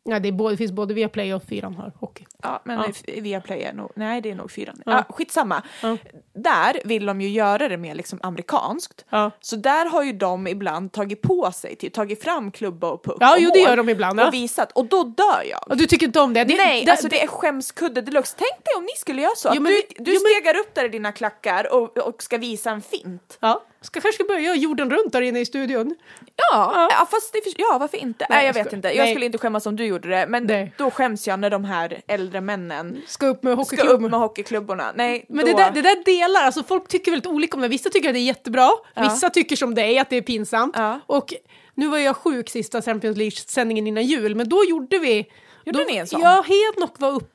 Ja, det, både, det finns både Viaplay och Fyran har hockey. Ja, men Ja. ja. via Play är nog, nej det är nog fyran. Ja. Ja. skitsamma. Ja. Där vill de ju göra det mer liksom amerikanskt. Ja. Så där har ju de ibland tagit på sig, typ, tagit fram klubba och puck Ja, och jo, det gör de ibland. Och visat, och då dör jag. Och du tycker inte om det? det Nej, det, alltså det är skämskudde deluxe. Tänk dig om ni skulle göra så. Jo, men du du jo, men- stegar upp där i dina klackar och, och ska visa en fint. Ja, ska kanske börja jorden runt där inne i studion. Ja, ja. fast det, ja varför inte? Nej, jag jag vet inte. Jag Nej. skulle inte skämmas om du gjorde det, men Nej. då skäms jag när de här äldre männen Ska upp med ska hockeyklubben. upp med hockeyklubborna. Nej, Men då... det där, det där delar, alltså folk tycker väldigt olika om det. Vissa tycker att det är jättebra, Ja. vissa tycker som dig att det är pinsamt. Ja. Och nu var jag sjuk sista Champions League-sändningen innan jul, men då gjorde vi... Gjorde då, ni en sån? Ja, Hednock var uppe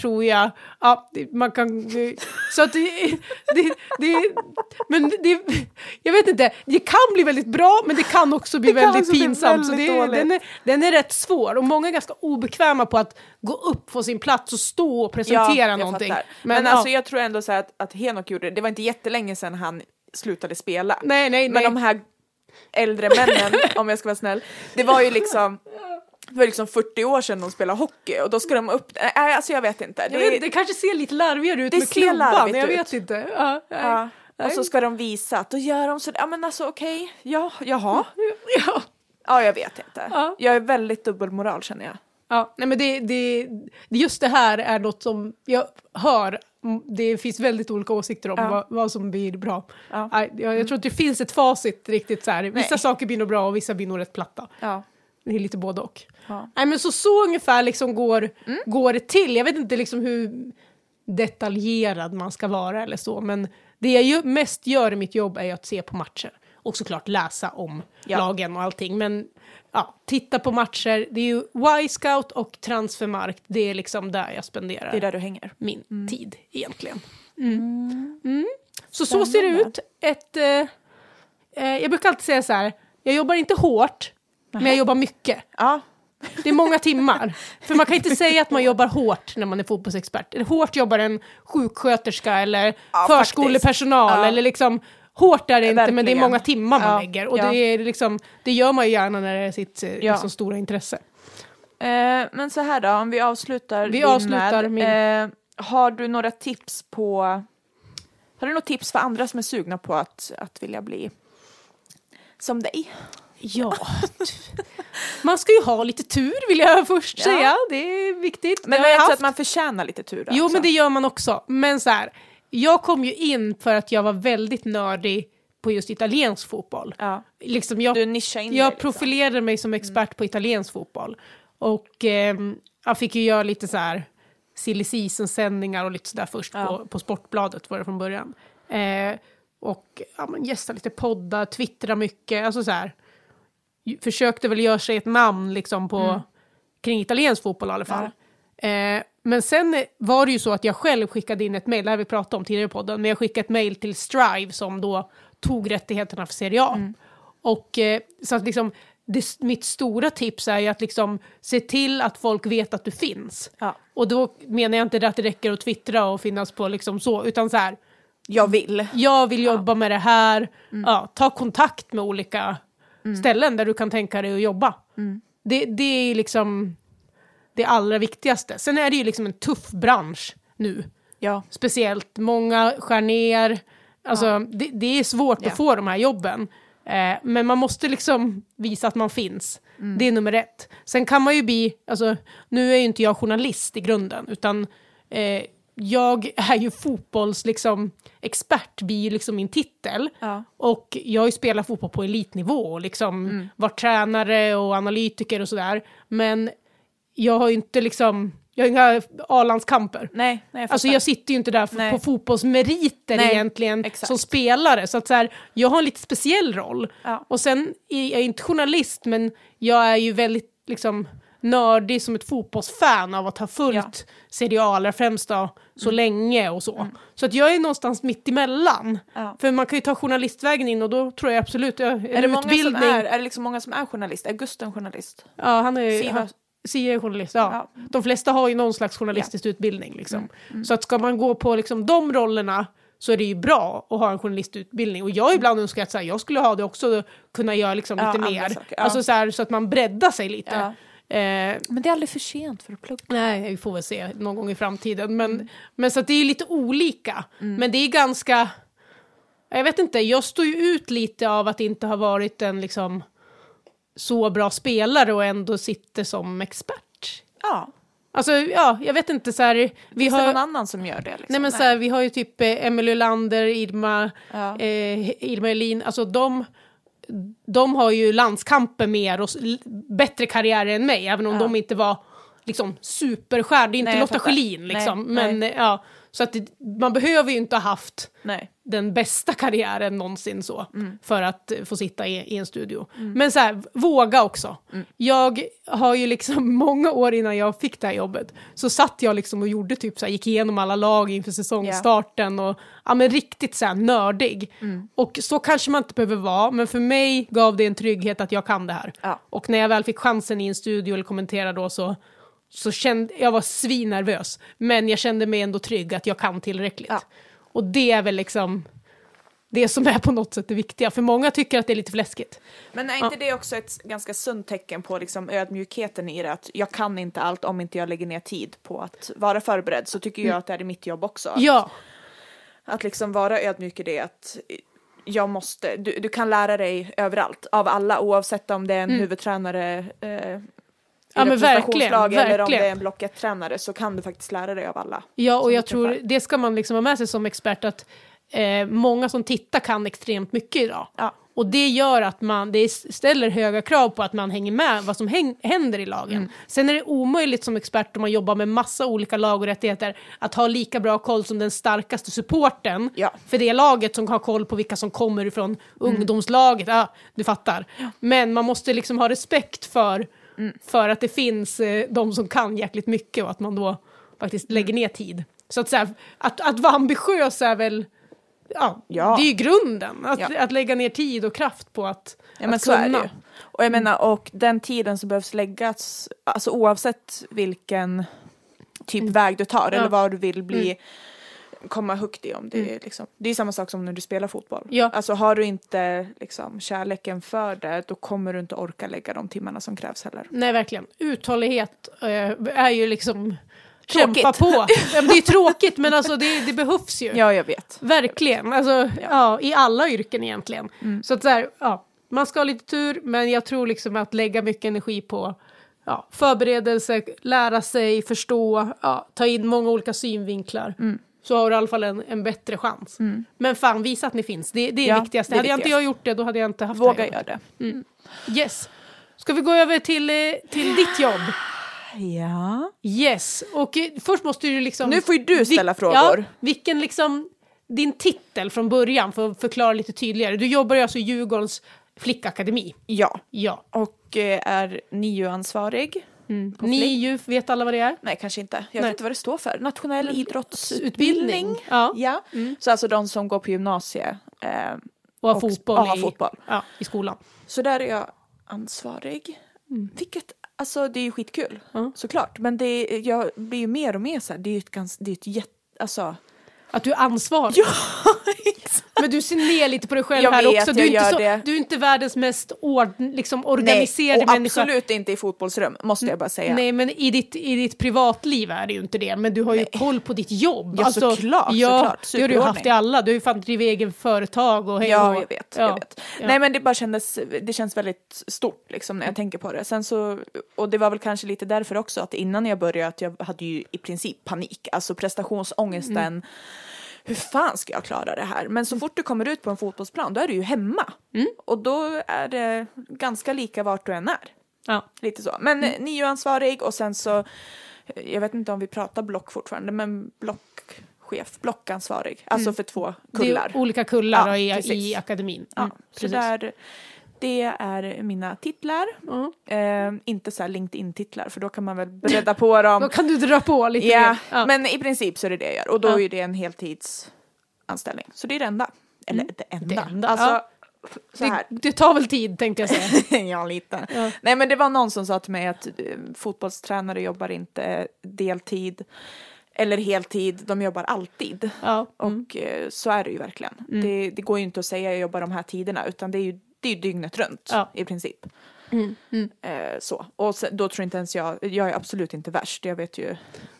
tror jag. Ja, det- man kan... Så att det... det, det men det, jag vet inte, det kan bli väldigt bra men det kan också bli Det kan väldigt också bli pinsamt. så väldigt det, dåligt. den, är, den är rätt svår och många är ganska obekväma på att gå upp på sin plats och stå och presentera jag någonting. fattar. Men, ja. alltså jag tror ändå så att, att Henok gjorde det, det var inte jättelänge sedan han slutade spela. Nej, nej, Men nej. de här äldre männen, om jag ska vara snäll, det var ju liksom det var liksom 40 år sedan de spelade hockey och då ska de upp, nej alltså jag vet inte. Jag vet, det kanske ser lite larvigare ut Det med ser klubban, jag ut. vet inte. Ja, ja. Och så ska de visa att då gör de så, ja men alltså okej, ja, jaha. Ja. Ja jag vet inte. Ja. Jag är väldigt dubbelmoral känner jag. Ja, nej men det, det, just det här är något som jag hör, det finns väldigt olika åsikter om Ja. vad, vad som blir bra. Ja. Jag, jag tror inte det finns ett facit riktigt så här. Vissa Nej. saker blir nog bra och vissa blir nog rätt platta. Ja. Det är lite både och. Ja. Nej men så, så ungefär liksom går, Mm. går det till. Jag vet inte liksom hur detaljerad man ska vara eller så, men det jag ju mest gör i mitt jobb är att se på matcher. Och såklart läsa om Ja. lagen och allting. Men ja, titta på matcher, det är ju Y-scout och transfermarkt, det är liksom där jag spenderar Det är där du hänger. min tid egentligen. Mm. Mm. Så så ser det ut. Ett, eh, eh, jag brukar alltid säga så här, jag jobbar inte hårt, men jag jobbar mycket. Ja, Det är många timmar. För man kan inte säga att man jobbar hårt när man är fotbollsexpert. Hårt jobbar en sjuksköterska eller Ja, förskolepersonal. Ja. Eller liksom, hårt är det inte, men det är Verkligen. många timmar man Ja, lägger. Och det, är liksom, det gör man ju gärna när det är sitt eh, liksom, stora intresse. Eh, men så här då, om vi avslutar Vi avslutar med, eh, har du några tips på har du något tips för andra som är sugna på att, att vilja bli som dig? Ja. man ska ju ha lite tur vill jag först Ja. säga. Det är viktigt. Men Det är också att man förtjänar lite tur Jo, också. men det gör man också. Men så här, jag kom ju in för att jag var väldigt nördig på just italiensk fotboll. ja. Liksom jag, Du in dig jag liksom. profilerade mig som expert på italiensk fotboll. Och ehm, jag fick ju göra lite så här silly season-sändningar och lite sådär först Ja. på, på Sportbladet var det från början. Eh, och ja, gästa lite poddar, twittra mycket, alltså så här. Försökte väl göra sig ett namn liksom på, Mm. kring italiensk fotboll i alla fall. Eh, men sen var det ju så att jag själv skickade in ett mejl, det här vi pratat om tidigare i podden, men jag skickade ett mejl till Strive som då tog rättigheterna för Serie A. Mm. Och eh, så att liksom, det, mitt stora tips är ju att liksom se till att folk vet att du finns. Ja. Och då menar jag inte att det räcker att twittra och finnas på liksom så, utan så här, Jag vill. jag vill jobba med det här, Mm. ja, ta kontakt med olika ställen där du kan tänka dig att jobba. Mm. Det, det är liksom det allra viktigaste. Sen är det ju liksom en tuff bransch nu. Ja. Speciellt, många skär ner. Alltså, det, det är svårt Ja. att få de här jobben. Eh, men man måste liksom visa att man finns. Mm. Det är nummer ett. Sen kan man ju bli, alltså, nu är ju inte jag journalist i grunden, utan eh, jag är ju fotbolls, liksom, expert blir ju liksom min titel. Ja. Och jag har ju spelat fotboll på elitnivå och liksom Mm. varit tränare och analytiker och sådär. Men jag har ju inte liksom, jag har inga A-landskamper. Nej, nej jag Alltså jag sitter ju inte där Nej. på fotbollsmeriter Nej, egentligen exakt. som spelare. Så att så här, jag har en lite speciell roll. Ja. Och sen är jag inte journalist men jag är ju väldigt liksom nördig som ett fotbollsfan av att ha följt Ja. Mm. Serie A, främst då, så länge och så. Så att jag är någonstans mitt emellan. Ja. För man kan ju ta journalistvägen in och då tror jag absolut, ja, en Är det, många som utbildning. är, är det liksom många som är journalist? Är Gusten journalist? Ja, han är, Siva- han, Sia är journalist, ja. Ja. De flesta har ju någon slags journalistisk utbildning. Liksom. Mm. Så att ska man gå på liksom, de rollerna så är det ju bra att ha en journalistutbildning. Och jag ibland önskat att så här, jag skulle ha det också, kunna göra liksom, Ja, lite mer. saker, ja. Alltså, så, här, så att man breddar sig lite. Ja. Eh, Men det är aldrig för sent för att plugga. nej, vi får väl se någon gång i framtiden. Men, Mm. men så det är lite olika. Men det är ganska... Jag vet inte, jag står ju ut lite av att inte ha varit en liksom, så bra spelare och ändå sitter som expert. Ja. Alltså, ja, jag vet inte så här. Vi Finns det någon har, annan som gör det? Liksom? nej men så här, vi har ju typ eh, Emelie Lander, Irma, Ja. eh, Irma Elin, alltså de, de har ju landskamper mer och bättre karriärer än mig, även om Ja. de inte var liksom superstjärnor. Det är inte Nej, Lotta. Schelin liksom. Nej, men eh, ja, så att det, man behöver ju inte ha haft Nej. den bästa karriären någonsin så Mm. för att eh, få sitta i, i en studio. Men så här, våga också. Mm. Jag har ju liksom många år innan jag fick det här jobbet så satt jag liksom och gjorde typ så här, gick igenom alla lag inför säsongstarten och ja men riktigt så här nördig. Mm. Och så kanske man inte behöver vara men för mig gav det en trygghet att jag kan det här. Ja. Och när jag väl fick chansen i en studio eller kommentera då så så kände jag var svinnervös men jag kände mig ändå trygg att jag kan tillräckligt. Ja. Och det är väl liksom det som är på något sätt det viktiga. För många tycker att det är lite fläskigt. Men är inte det också ett ganska sunt tecken på liksom ödmjukheten i det? Att jag kan inte allt om inte jag lägger ner tid på att vara förberedd. Så tycker jag att det är mitt jobb också. Att, Ja, att liksom vara ödmjuk i det. Att jag måste, du, du kan lära dig överallt av alla oavsett om det är en huvudtränare eh, Ja, men representationslag verkligen, eller om det är verkligen. en block 1-tränare så kan du faktiskt lära dig av alla. ja och jag tror det ska man liksom ha med sig som expert att eh, många som tittar kan extremt mycket idag. Ja. Och det gör att man, det ställer höga krav på att man hänger med vad som häng, händer i lagen. Mm. Sen är det omöjligt som expert om man jobbar med massa olika lag och rättigheter att ha lika bra koll som den starkaste supporten Ja. för det laget som har koll på vilka som kommer ifrån ungdomslaget. Ja, du fattar. Men man måste liksom ha respekt för, för att det finns eh, de som kan jäkligt mycket och att man då faktiskt lägger ner tid. Så att, så här, att, att vara ambitiös är väl Ja, Ja. det är ju grunden. Att, Ja. att lägga ner tid och kraft på att, Ja men att kunna. Och jag menar, och den tiden som behövs läggas, alltså oavsett vilken typ väg du tar Mm. Mm. eller vad du vill bli, komma högt i om det är liksom. Det är samma sak som när du spelar fotboll. Ja. Alltså har du inte liksom kärleken för det, då kommer du inte orka lägga de timmarna som krävs heller. Nej, verkligen. Uthållighet eh, är ju liksom... Tråkigt. Kämpa på. Ja, det är tråkigt, men alltså det, det behövs ju. Ja, jag vet. Verkligen. Alltså, ja. I alla yrken egentligen. Mm. Så att så här, ja, man ska ha lite tur, men jag tror liksom att lägga mycket energi på ja, förberedelse, lära sig, förstå, ja, ta in många olika synvinklar. Mm. Så har du i alla fall en, en bättre chans. Men fan, visa att ni finns. Det, det är Ja, det viktigaste. det hade jag inte viktigast. jag gjort det, då hade jag inte haft det Våga här jobbet. göra det. Yes. Ska vi gå över till, eh, till ditt jobb? Ja. Yes. Och eh, först måste du liksom... Nu får ju du ställa Vil- frågor. Ja, vilken liksom... Din titel från början, för att förklara lite tydligare. Du jobbar ju alltså i Djurgårdens flickakademi. Ja. Ja. Och eh, är NIU-ansvarig. På Ni flick. ju vet alla vad det är. Nej, kanske inte. Jag Nej. vet inte vad det står för. Nationell idrottsutbildning. Utbildning. Ja. Ja. Så alltså de som går på gymnasiet. Eh, Och ha Och- fotboll, och i, fotboll. Ja, i skolan. så där är jag ansvarig. Vilket, alltså det är ju skitkul. Ja. Såklart. Men det, jag blir ju mer och mer så här, det är ju ett ganska, det är ett jätte, alltså. Att du är ansvarig. Ja. Men du ser ner lite på dig själv Jag här vet, också. Du är, inte så, det. du är inte världens mest ord, liksom Nej, organiserade och människa. absolut inte i fotbollsrum, måste jag bara säga. Nej, men i ditt, i ditt privatliv är det ju inte det. Men du har ju koll på ditt jobb. Ja, såklart, Ja, såklart. det har du ju haft i alla. Du har ju fan drivit egen företag och hej Ja, jag vet. ja. Jag vet. Ja. Nej, men det bara kändes, det känns väldigt stort liksom när jag tänker på det. Sen så, och det var väl kanske lite därför också att innan jag började att jag hade ju i princip panik, alltså prestationsångesten. Mm. Hur fan ska jag klara det här? Men så fort du kommer ut på en fotbollsplan, då är du ju hemma. Mm. Och då är det ganska lika vart du än är. Ja. Lite så. Men Mm. mm. ni är ju ansvarig och sen så, jag vet inte om vi pratar block fortfarande, men blockchef, blockansvarig. Alltså för två Mm. Det kullar. är olika kullar Ja, i, i akademin. Ja, Mm, så precis. där, det är mina titlar. Ja. Eh, inte så LinkedIn-titlar för då kan man väl bredda på dem. Då kan du dra på lite ja, mer. Ja. men i princip så är det det jag gör och då Ja. är det en heltidsanställning. Så det är det enda. Eller det enda. Det enda, Alltså, ja. så här. det, det tar väl tid tänkte jag säga. ja, lite. Ja. Nej, men det var någon som sa till mig att eh, fotbollstränare jobbar inte deltid eller heltid, de jobbar alltid. Ja. Mm. Och eh, så är det ju verkligen. Det, det går ju inte att säga jag jobbar de här tiderna utan det är ju, det är ju dygnet runt Ja. i princip. Mm. Mm. Eh, så. Och sen, då tror inte ens jag, jag är absolut inte värst, jag vet ju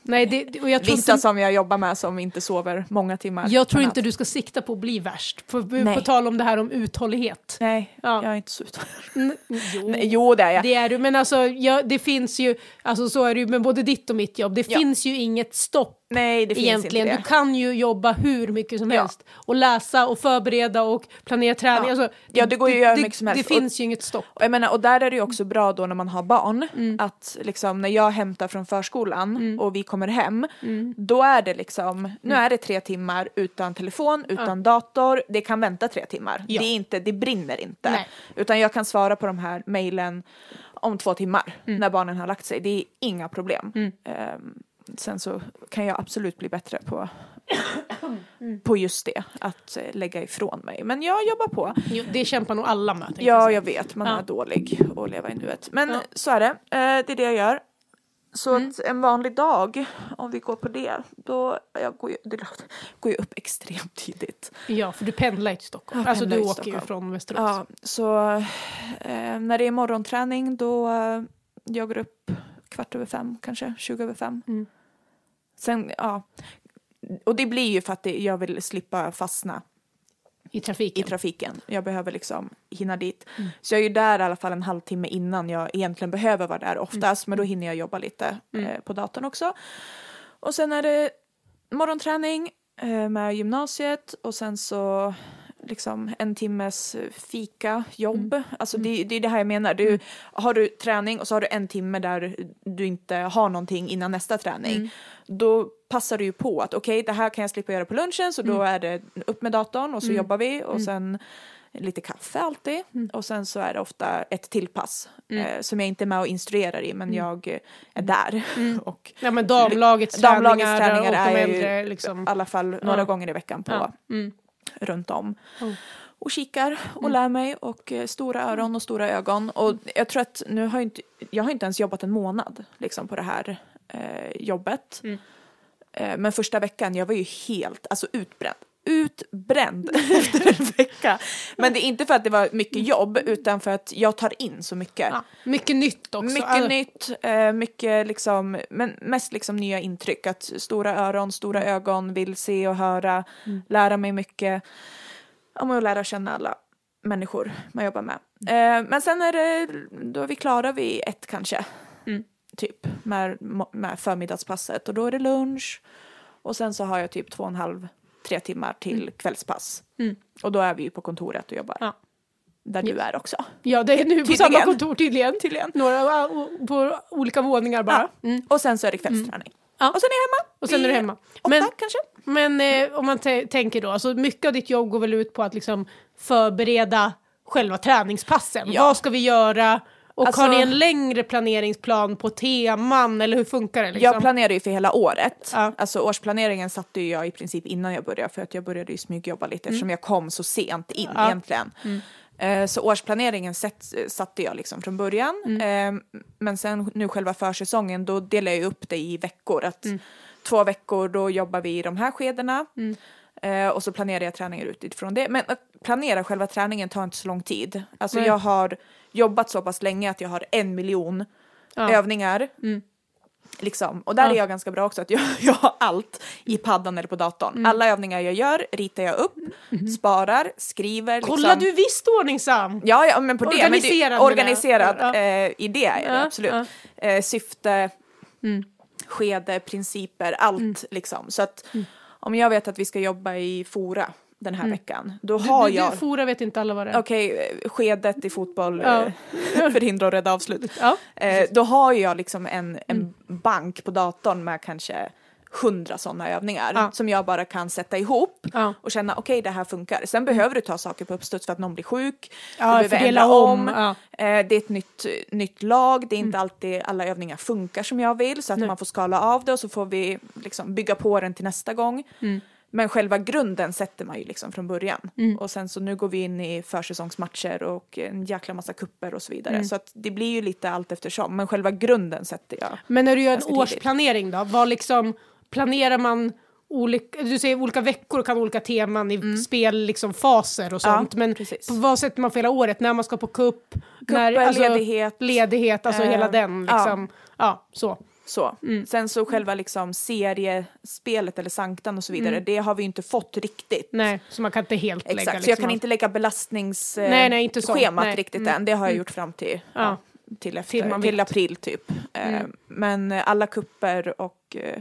Nej, det, och jag tror Vissa inte, som jag jobbar med som inte sover många timmar. jag tror inte du ska sikta på att bli värst. Nej. på tal om det här om uthållighet. Nej, Ja. jag är inte så uthållig. Jo. Nej, Jo, det är jag. Det är du, men alltså ja, det finns ju, alltså så är det ju med både ditt och mitt jobb, det Ja. finns ju inget stopp Nej, det finns egentligen. inte Du det. kan ju jobba hur mycket som Ja. helst och läsa och förbereda och planera träning. Ja. Alltså, Ja, det går ju att göra mycket som helst. Det finns ju inget stopp. Och Jag menar, och där är det ju också bra då när man har barn, Mm. att liksom när jag hämtar från förskolan och vi kommer hem, Mm. då är det liksom, nu är det tre timmar utan telefon, utan dator, det kan vänta tre timmar. Ja. Det, är inte, det brinner inte. Nej. Utan jag kan svara på de här mejlen om två timmar Mm. när barnen har lagt sig. Det är inga problem. Ehm, sen så kan jag absolut bli bättre på, Mm. på just det, att eh, lägga ifrån mig. Men jag jobbar på. Jo, det kämpar nog alla med. jag Ja, jag vet, man Ja. är dålig att leva i nuet. Men Ja. så är det, eh, det är det jag gör. Så Mm. att en vanlig dag, om vi går på det, då jag går, ju, det går ju upp extremt tidigt. ja, för du pendlar ju till Stockholm. Jag alltså du åker ju Stockholm. från Västerås. Ja, så eh, när det är morgonträning då eh, jag går upp kvart över fem, kanske 20 över fem. Mm. Sen, ja. Och det blir ju för att det, jag vill slippa fastna I i trafiken. trafiken. Jag behöver liksom hinna dit. Mm. Så jag är ju där i alla fall en halvtimme innan jag egentligen behöver vara där oftast. Men då hinner jag jobba lite Mm. eh, på datorn också. Och sen är det morgonträning eh, med gymnasiet och sen så liksom en timmes eh, fika, jobb. Mm. Alltså det, det är det här jag menar. Du, Har du träning och så har du en timme där du inte har någonting innan nästa träning. Mm. Då passar du ju på att okej, det här kan jag slippa göra på lunchen så Mm. då är det upp med datorn och så jobbar vi och sen lite kaffe alltid Mm. och sen så är det ofta ett till pass eh, som jag inte är med och instruerar i men jag eh, är där. och Ja, men damlagets Damlagets träningar, träningar och de är ju äldre i liksom. alla fall några Ja. gånger i veckan på Ja. Mm. runt om. Oh. Och kikar och lär mig och eh, stora öron och stora ögon. Och jag tror att nu har jag inte, jag har inte ens jobbat en månad liksom på det här eh, jobbet. Mm. Eh, men första veckan, jag var ju helt, alltså utbränd. Utbränd efter en vecka. Men det är inte för att det var mycket jobb utan för att jag tar in så mycket. Ja, mycket nytt också. Mycket Alltså, nytt, eh, mycket liksom, men mest liksom nya intryck. Att stora öron, stora ögon, vill se och höra, Mm. lära mig mycket. Om att lära känna alla människor man jobbar med. Eh, men sen är det, då är vi klara vid ett kanske. Mm. Typ med, med förmiddagspasset och då är det lunch. Och sen så har jag typ två och en halv, tre timmar till kvällspass. Mm. Och då är vi ju på kontoret och jobbar. Ja. Där du är också. Ja, det är nu på Tydligen. samma kontor tydligen. Tydligen. Några på olika våningar bara. Ja. Mm. Och sen så är det kvällsträning. Ja. Och sen är jag hemma. Och sen är du hemma. Åtta Men, kanske. men eh, om man tä- tänker då, alltså mycket av ditt jobb går väl ut på att liksom förbereda själva träningspassen. Ja. Vad ska vi göra? Och Alltså- har ni en längre planeringsplan på teman eller hur funkar det? Liksom? Jag planerar ju för hela året. Ja. Alltså årsplaneringen satte ju jag i princip innan jag började för att jag började ju smygjobba lite eftersom jag kom så sent in Mm. Ja. Mm. egentligen. Eh, Så årsplaneringen satte jag liksom från början. Mm. Eh, Men sen nu själva försäsongen då delar jag upp det i veckor. Att Mm. Två veckor då jobbar vi i de här skedena. Eh, och så planerar jag träningar utifrån det. Men att planera själva träningen tar inte så lång tid. Alltså jag har jobbat så pass länge att jag har en miljon Ja. övningar. Mm. Liksom. Och där Ja. är jag ganska bra också, att jag, jag har allt i paddan eller på datorn. Mm. Alla övningar jag gör ritar jag upp, sparar, skriver. Kolla liksom. du är visst ordningsam! Ja, ja, men på det. Men det organiserad. Ja. eh, idé är det absolut. Eh, syfte, Mm. skede, principer, allt liksom. Så att om jag vet att vi ska jobba i Fora den här veckan, då har Mm. Du, du, jag... du, Fora vet inte alla vad det är. Okej, eh, skedet i fotboll Ja. eh, förhindrar och rädda avslut. Ja. Eh, då har jag liksom en, en Mm. bank på datorn med kanske hundra sådana övningar Ja. som jag bara kan sätta ihop Ja. och känna okej det här funkar. Sen behöver du ta saker på uppstuds för att någon blir sjuk. Ja, du behöver ändra om, ja. Eh, det är ett nytt, nytt lag, det är inte alltid alla övningar funkar som jag vill så att Nej. man får skala av det och så får vi liksom bygga på den till nästa gång. Mm. Men själva grunden sätter man ju liksom från början. Mm. Och sen så nu går vi in i försäsongsmatcher och en jäkla massa kupper och så vidare. Mm. Så att det blir ju lite allt eftersom. Men själva grunden sätter jag. Men när du gör en årsplanering då, vad liksom planerar man olika, du säger olika veckor kan ha olika teman i spel, liksom faser och Mm. Ja, sånt. men precis. på vad sätter man för hela året? När man ska på kupp? när, Kupper, ledighet. Ledighet, alltså Eh, hela den ja. liksom. Ja, så. Så. Sen så själva liksom seriespelet eller sanktan och så vidare, det har vi ju inte fått riktigt. Nej, så man kan inte helt lägga Exakt, så liksom jag kan allt. inte lägga Nej, nej, så. belastningsschemat Nej. riktigt Mm. än. Det har jag gjort fram till, ja. Ja. till, efter, Till till, april typ. Eh, Men eh, alla kupper och, eh,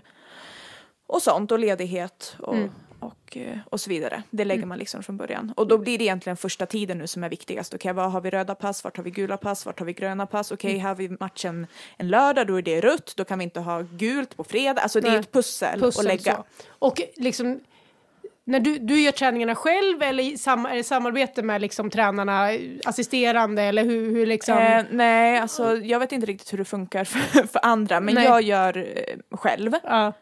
och sånt och ledighet och, Mm. Och, eh, och så vidare. Det lägger man liksom från början. Och då blir det egentligen första tiden nu som är viktigast. Okej, vad har vi röda pass? Vart har vi gula pass? Vart har vi gröna pass? Okej, Mm. här har vi matchen en lördag, då är det rött. Då kan vi inte ha gult på fredag. Alltså det är Nej. ett pussel, Pussel, att lägga. så. Och liksom, när du, du gör träningarna själv eller sam, är det samarbete med liksom, tränarna, assisterande eller hur, hur liksom? Eh, nej, alltså jag vet inte riktigt hur det funkar för, för andra, men Nej. jag gör eh, själv. ja,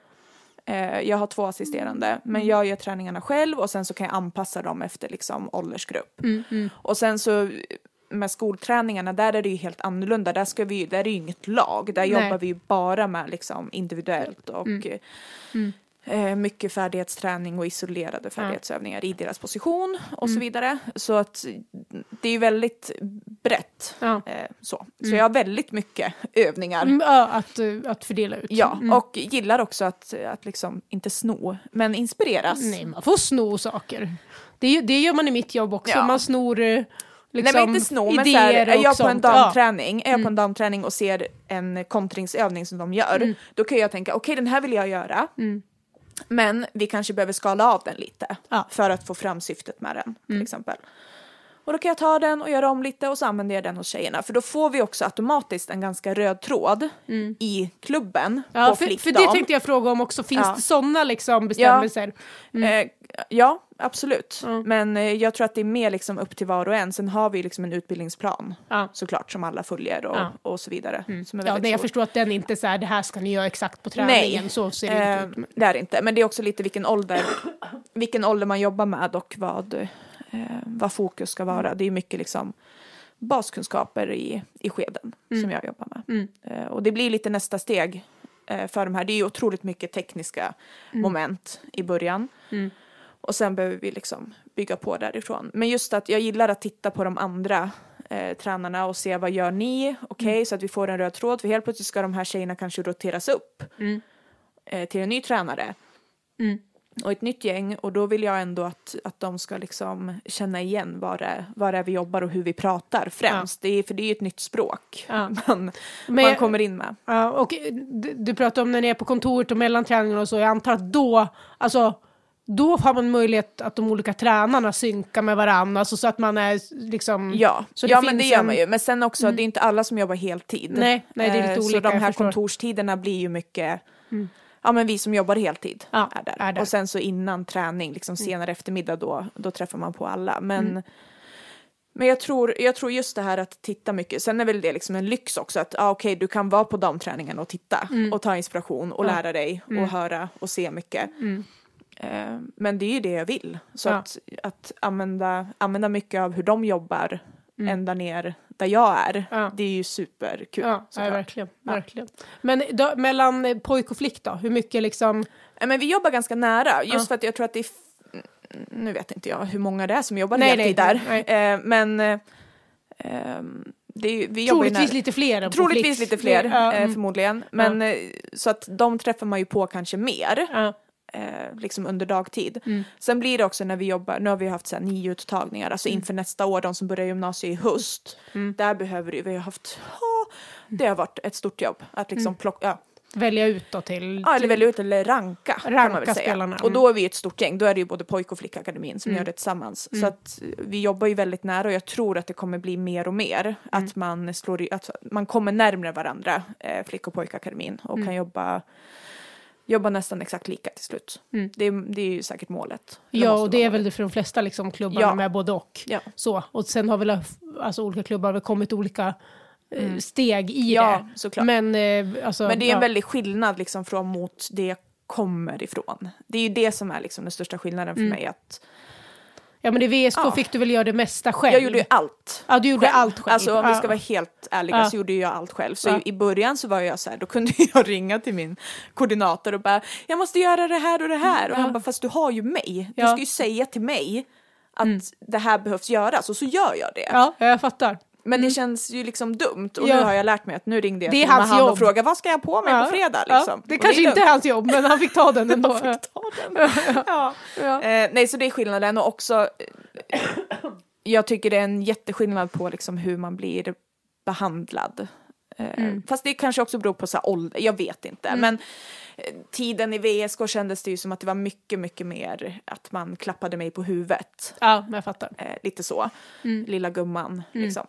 jag har två assisterande, men jag gör träningarna själv och sen så kan jag anpassa dem efter liksom åldersgrupp. Och sen så med skolträningarna, där är det ju helt annorlunda. Där, ska vi, där är det ju inget lag. Där Nej. jobbar vi ju bara med liksom individuellt och eh, mycket färdighetsträning och isolerade färdighetsövningar i deras position och så vidare. Så att det är väldigt brett. Ja. Eh, så så jag har väldigt mycket övningar. Mm, ja, att, eh, att fördela ut. Ja, och gillar också att, att liksom, inte sno, men inspireras. Nej, man får sno saker. Det, det gör man i mitt jobb också. Ja. Man snor eh, liksom, Nej men inte sno, men idéer så här, är jag på en. Ja. Mm. damträning, är jag på en damträning och ser en kontringsövning som de gör, då kan jag tänka okej den här vill jag göra. Men vi kanske behöver skala av den lite Mm. Ja. Mm. för att få fram syftet med den till exempel. Och då kan jag ta den och göra om lite och så använder jag den hos tjejerna. För då får vi också automatiskt en ganska röd tråd i klubben Mm. Ja, på för, för det tänkte jag fråga om också. Finns Ja. det sådana liksom bestämmelser? Eh, ja, absolut. Men eh, jag tror att det är mer liksom upp till var och en. Sen har vi liksom en utbildningsplan Ja. såklart som alla följer och, Ja. och så vidare. Som är Ja, nej, jag förstår att den inte är så här, det här ska ni göra exakt på träningen. Nej, Så ser det eh, inte ut. det är inte. Men det är också lite vilken ålder, vilken ålder man jobbar med och vad, eh, vad fokus ska vara. Det är mycket liksom baskunskaper i, i skeden som jag jobbar med. Eh, och det blir lite nästa steg eh, för de här. Det är ju otroligt mycket tekniska moment i början. Och sen behöver vi liksom bygga på därifrån. Men just att jag gillar att titta på de andra eh, tränarna och se vad gör ni? Okej, så att vi får en röd tråd. För helt plötsligt ska de här tjejerna kanske roteras upp eh, till en ny tränare. Och ett nytt gäng och då vill jag ändå att, att de ska liksom känna igen vad det, vad det är vi jobbar och hur vi pratar främst. Det är, för det är ju ett nytt språk Ja. man, Men man kommer in med. Ja, och du, du pratar om när ni är på kontoret och mellan träningarna och så. Jag antar att då, alltså, då har man möjlighet att de olika tränarna synkar med varandra. Alltså så att man är liksom... Ja, Så det ja men det gör en- man ju. Men sen också, det är inte alla som jobbar heltid. Nej, nej, det är lite Eh, olika, Så de här kontorstiderna blir ju mycket, ja men vi som jobbar heltid Ja, är, där. är där. Och sen så innan träning, liksom senare eftermiddag då, då träffar man på alla. Men, Mm. men jag, tror, jag tror just det här att titta mycket, sen är väl det liksom en lyx också att ah, okej du kan vara på damträningen och titta Mm. och ta inspiration och lära dig och höra och se mycket. Eh, Men det är ju det jag vill. Så. Ja. att, att använda, använda mycket av hur de jobbar Mm. ända ner där jag är, Ja. det är ju superkul. Ja, ja verkligen. verkligen. Men då, mellan pojk och flick då? Hur mycket liksom... Eh, Men vi jobbar ganska nära, just Ja. för att jag tror att det är, nu vet inte jag hur många det är som jobbar Nej, heltid där, nej. Eh, men eh, det är, vi Troligtvis lite fler än Troligtvis lite fler, Ja, eh, mm. förmodligen. Men eh, så att de träffar man ju på kanske mer. ja. Eh, liksom under dagtid. Mm. Sen blir det också när vi jobbar, nu har vi haft så här, nio uttagningar, alltså Mm. inför nästa år, de som börjar gymnasiet i höst. Där behöver det, vi har haft, ja, det har varit ett stort jobb att liksom Mm. plocka, ja, Välja ut då till... ja, eller välja ut eller ranka, Ranka spelarna, Och mm. då är vi ett stort gäng, då är det ju både pojk och flickakademin som gör det tillsammans. Så att eh, vi jobbar ju väldigt nära och jag tror att det kommer bli mer och mer att man slår i, att man kommer närmare varandra, eh, flick och pojkakademin och kan jobba jobba nästan exakt lika till slut. Mm. Det, är- det är ju säkert målet. Eller Ja, och det är väl det för de flesta liksom, klubbarna Ja. med både och. Ja. Så. Och sen har väl alltså, olika klubbar har väl kommit olika eh, steg i Mm. Ja, det. såklart. Men, eh, alltså, Men det är en väldig skillnad liksom från mot det jag kommer ifrån. Det är ju det som är liksom den största skillnaden för Mm. mig. Att Ja, men i VSK Ja. fick du väl göra det mesta själv? jag gjorde ju allt. Ja, du gjorde allt själv. Alltså om vi ska vara helt ärliga Ja. så gjorde jag allt själv. Så Ja. i början så var jag så här, då kunde jag ringa till min koordinator och bara, jag måste göra det här och det här. Och han bara, fast du har ju mig. Du ska ju säga till mig att det här behövs göras och så gör jag det. Ja, jag fattar. Men det känns ju liksom dumt och Ja. nu har jag lärt mig att nu ringde jag Det är till hans han och jobb. frågade vad ska jag på mig Ja, på fredag ja, liksom. det Och kanske är inte är hans jobb, men han fick ta den ändå. Jag fick ta den. ja. Ja. Eh, nej, så det är skillnaden och också eh, jag tycker det är en jätteskillnad på liksom hur man blir behandlad. Eh, Mm. Fast det kanske också beror på så ålder, jag vet inte. Men eh, tiden i VSK kändes det ju som att det var mycket, mycket mer att man klappade mig på huvudet. ja, men jag fattar. Lite så. Mm. Lilla gumman, liksom.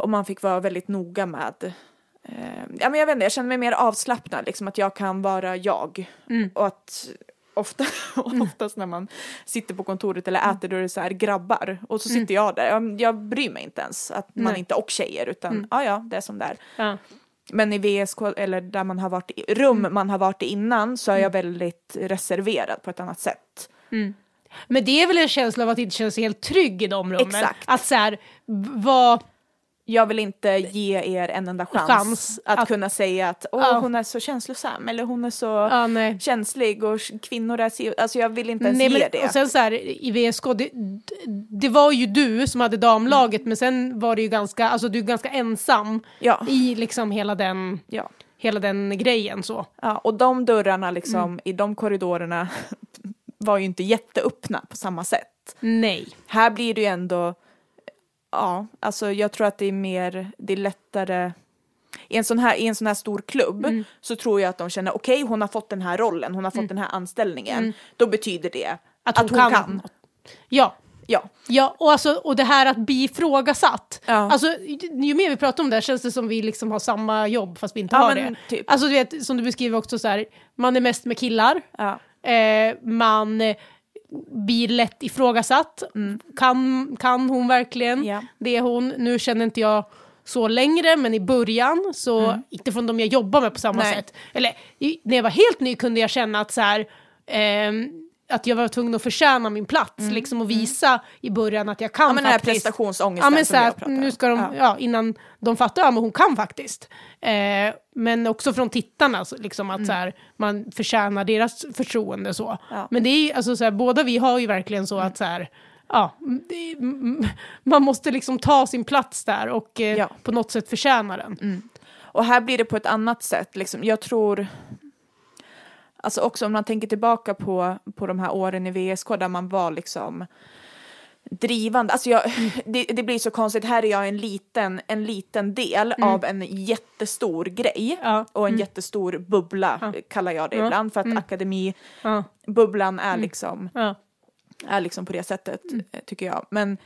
Och man fick vara väldigt noga med eh, ja, men jag vet inte, jag känner mig mer avslappnad, liksom att jag kan vara jag. Mm. Och att ofta, oftast när man sitter på kontoret eller äter då är det så här grabbar och så sitter jag där. Jag, jag bryr mig inte ens att man Mm. Inte, och tjejer, utan ja ja, det är som det är. Ja. Men i VSK eller där man har varit i rum man har varit i innan så är jag väldigt reserverad på ett annat sätt. Men det är väl en känsla av att inte känna sig helt trygg i de rummen? Exakt. Att så här, vad... Jag vill inte ge er en enda chans, Chans att, att- kunna säga att Åh, Ja. hon är så känslosam eller hon är så Ja, känslig och kvinnor är så... Alltså jag vill inte ens Nej, ge men, det. och sen så här, i VSK, det, det var ju du som hade damlaget, men sen var det ju ganska, alltså du är ganska ensam ja, i liksom hela den, hela den grejen så. ja, och de dörrarna liksom Mm. i de korridorerna var ju inte jätteöppna på samma sätt. Nej. Här blir det ju ändå, ja, alltså jag tror att det är mer, det är lättare i en sån här, i en sån här stor klubb Mm. så tror jag att de känner okej hon har fått den här rollen, hon har fått den här anställningen. Då betyder det Mm. Att hon kan. Ja. Ja, Ja, och, alltså, och det här att bli ifrågasatt. Ja. Alltså, ju mer vi pratar om det här känns det som vi liksom har samma jobb fast vi inte Ja, har men det. typ. Alltså du vet, som du beskriver också så här, man är mest med killar, ja. eh, man blir lätt ifrågasatt. Kan, kan hon verkligen Mm. Ja. det är hon? Nu känner inte jag så längre, men i början, så inte från de jag jobbar med på samma Mm. Nej. sätt. Eller när jag var helt ny kunde jag känna att så här, ehm, att jag var tvungen att förtjäna min plats liksom, och visa i början att jag kan Mm. ja men den här faktiskt. prestationsångesten Ja men som så här, jag pratar nu ska de, Ja. ja. innan de fattar, ja men hon kan faktiskt. Eh, men också från tittarna, liksom att så här, man förtjänar deras förtroende så. Mm. Ja. Mm. Men det är alltså så här, båda vi har ju verkligen så att så här, ja, det, mm, man måste liksom ta sin plats där och eh, på något sätt förtjäna den. Och här blir det på ett annat sätt. Liksom. Jag tror, alltså också om man tänker tillbaka på, på de här åren i VSK där man var liksom drivande. Alltså jag, det, det blir så konstigt, här är jag en liten, en liten del av en jättestor grej. Ja. Och en jättestor bubbla kallar jag det Ja. ibland. För att akademibubblan Ja. är liksom Ja. är liksom på det sättet, Mm. eh, tycker jag. Men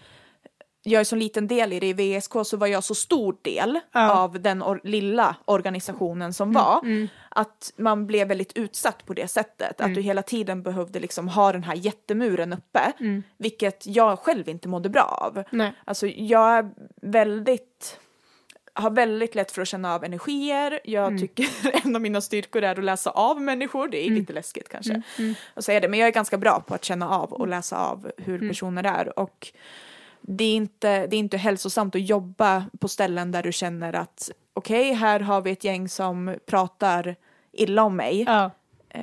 jag är så liten del i det. I VSK så var jag så stor del Ja. Mm. av den or- lilla organisationen som var. Att man blev väldigt utsatt på det sättet. Mm. Att du hela tiden behövde liksom ha den här jättemuren uppe. Vilket jag själv inte mådde bra av. Nej. Alltså jag är väldigt har väldigt lätt för att känna av energier. Jag Mm. tycker en av mina styrkor är att läsa av människor. Det är Mm. lite läskigt kanske att säga det, men jag är ganska bra på att känna av och läsa av hur Mm. personer är. Och det är, inte, det är inte hälsosamt att jobba på ställen där du känner att okej, här har vi ett gäng som pratar illa om mig Ja. eh,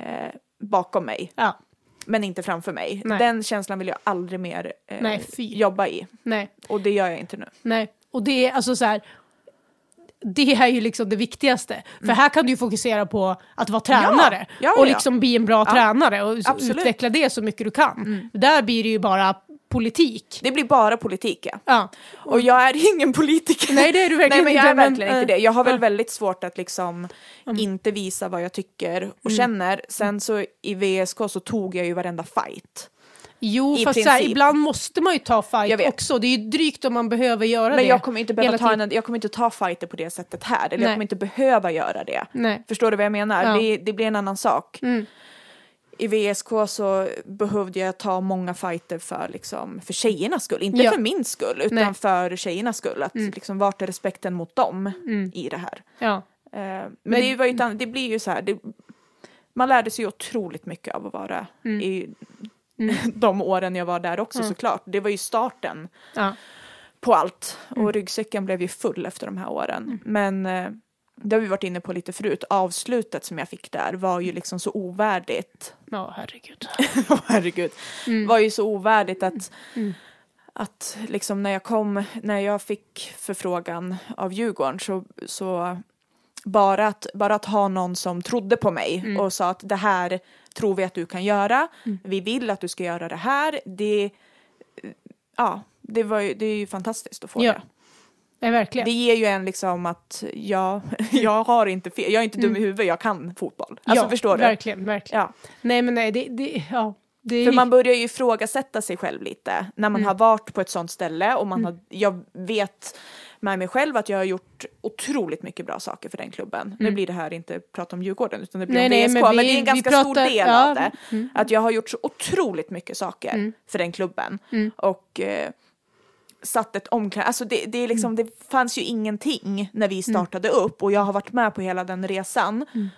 bakom mig, Ja. men inte framför mig. Nej. Den känslan vill jag aldrig mer eh, Nej, jobba i. Nej. Och det gör jag inte nu. Nej, och det är alltså så här. Det är ju liksom det viktigaste. För här kan du ju fokusera på att vara tränare Mm. Ja, ja, och liksom bli en bra tränare och Absolut. Mm. utveckla det så mycket du kan. Där blir det ju bara politik. Det blir bara politik, ja. Ja. Och jag är ingen politiker. Nej, det är du verkligen Nej, men jag är men, verkligen eh, inte det. Jag har väl väldigt svårt att liksom inte visa vad jag tycker och känner. Sen så i VSK så tog jag ju varenda fight. Jo, i fast här, ibland måste man ju ta fight också. Det är ju drygt om man behöver göra det. Men jag kommer inte behöva ta, en, jag kommer inte ta fighter på det sättet här. Eller Nej. jag kommer inte behöva göra det. Nej. Förstår du vad jag menar? Ja. Det, det blir en annan sak. Mm. I VSK så behövde jag ta många fighter för, liksom, för tjejernas skull. Inte Ja. för min skull, utan Nej. för tjejernas skull. Att, liksom, vart är respekten mot dem Mm. i det här? Ja. Eh, men Men- det, var ju, det blir ju så här, det, man lärde sig otroligt mycket av att vara Mm. i de åren jag var där också såklart. Det var ju starten Ja. på allt. Mm. Och ryggsäcken blev ju full efter de här åren. Men eh, det har vi varit inne på lite förut. Avslutet som jag fick där var ju liksom så ovärdigt. ja, herregud. Åh, herregud. Mm. Var ju så ovärdigt att att liksom när jag kom, när jag fick förfrågan av Djurgården så, så bara att, bara att ha någon som trodde på mig Mm. och sa att det här tror vi att du kan göra, vi vill att du ska göra det här, det, ja, det, var ju, det är ju fantastiskt att få Ja. det. Ja, verkligen. Det ger ju en liksom att jag, jag har inte fel, jag är inte dum i huvudet, jag kan fotboll. Alltså Mm. ja, förstår du? Verkligen, verkligen. Ja. Nej men nej, det, det, ja. Det, För man börjar ju ifrågasätta sig själv lite när Mm. man har varit på ett sånt ställe och man har, jag vet med mig själv att jag har gjort otroligt mycket bra saker för den klubben. Nu blir det här inte prata om Djurgården utan det blir Mm. Nej, om nej, VSK, men men, vi- det är en ganska pratar- stor del ja, av det. mm. Att jag har gjort så otroligt mycket saker för den klubben. Och eh, satt ett omkläd... Alltså det, det, är liksom, Mm. det fanns ju ingenting när vi startade upp och jag har varit med på hela den resan. Mm.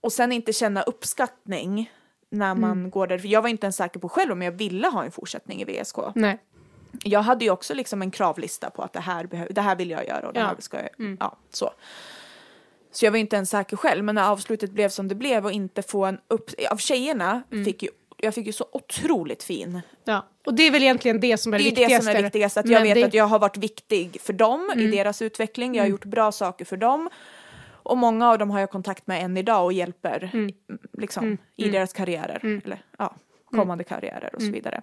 Och sen inte känna uppskattning när man Mm. går där. För jag var inte ens säker på själv om jag ville ha en fortsättning i VSK. Nej. Jag hade ju också liksom en kravlista på att det här, det här vill jag göra och det Ja. här ska jag... Ja, så. Så jag var inte ens säker själv, men när avslutet blev som det blev och inte få en upp... Av tjejerna Mm. fick ju jag fick ju så otroligt fin. Ja. Och det är väl egentligen det som är Det är det ju det som är viktigast, att jag vet det- Mm. att jag har varit viktig för dem i deras utveckling. Jag har gjort bra saker för dem. Och många av dem har jag kontakt med än idag och hjälper Mm. liksom, i deras karriärer. Eller ja, kommande karriärer Mm. och så vidare.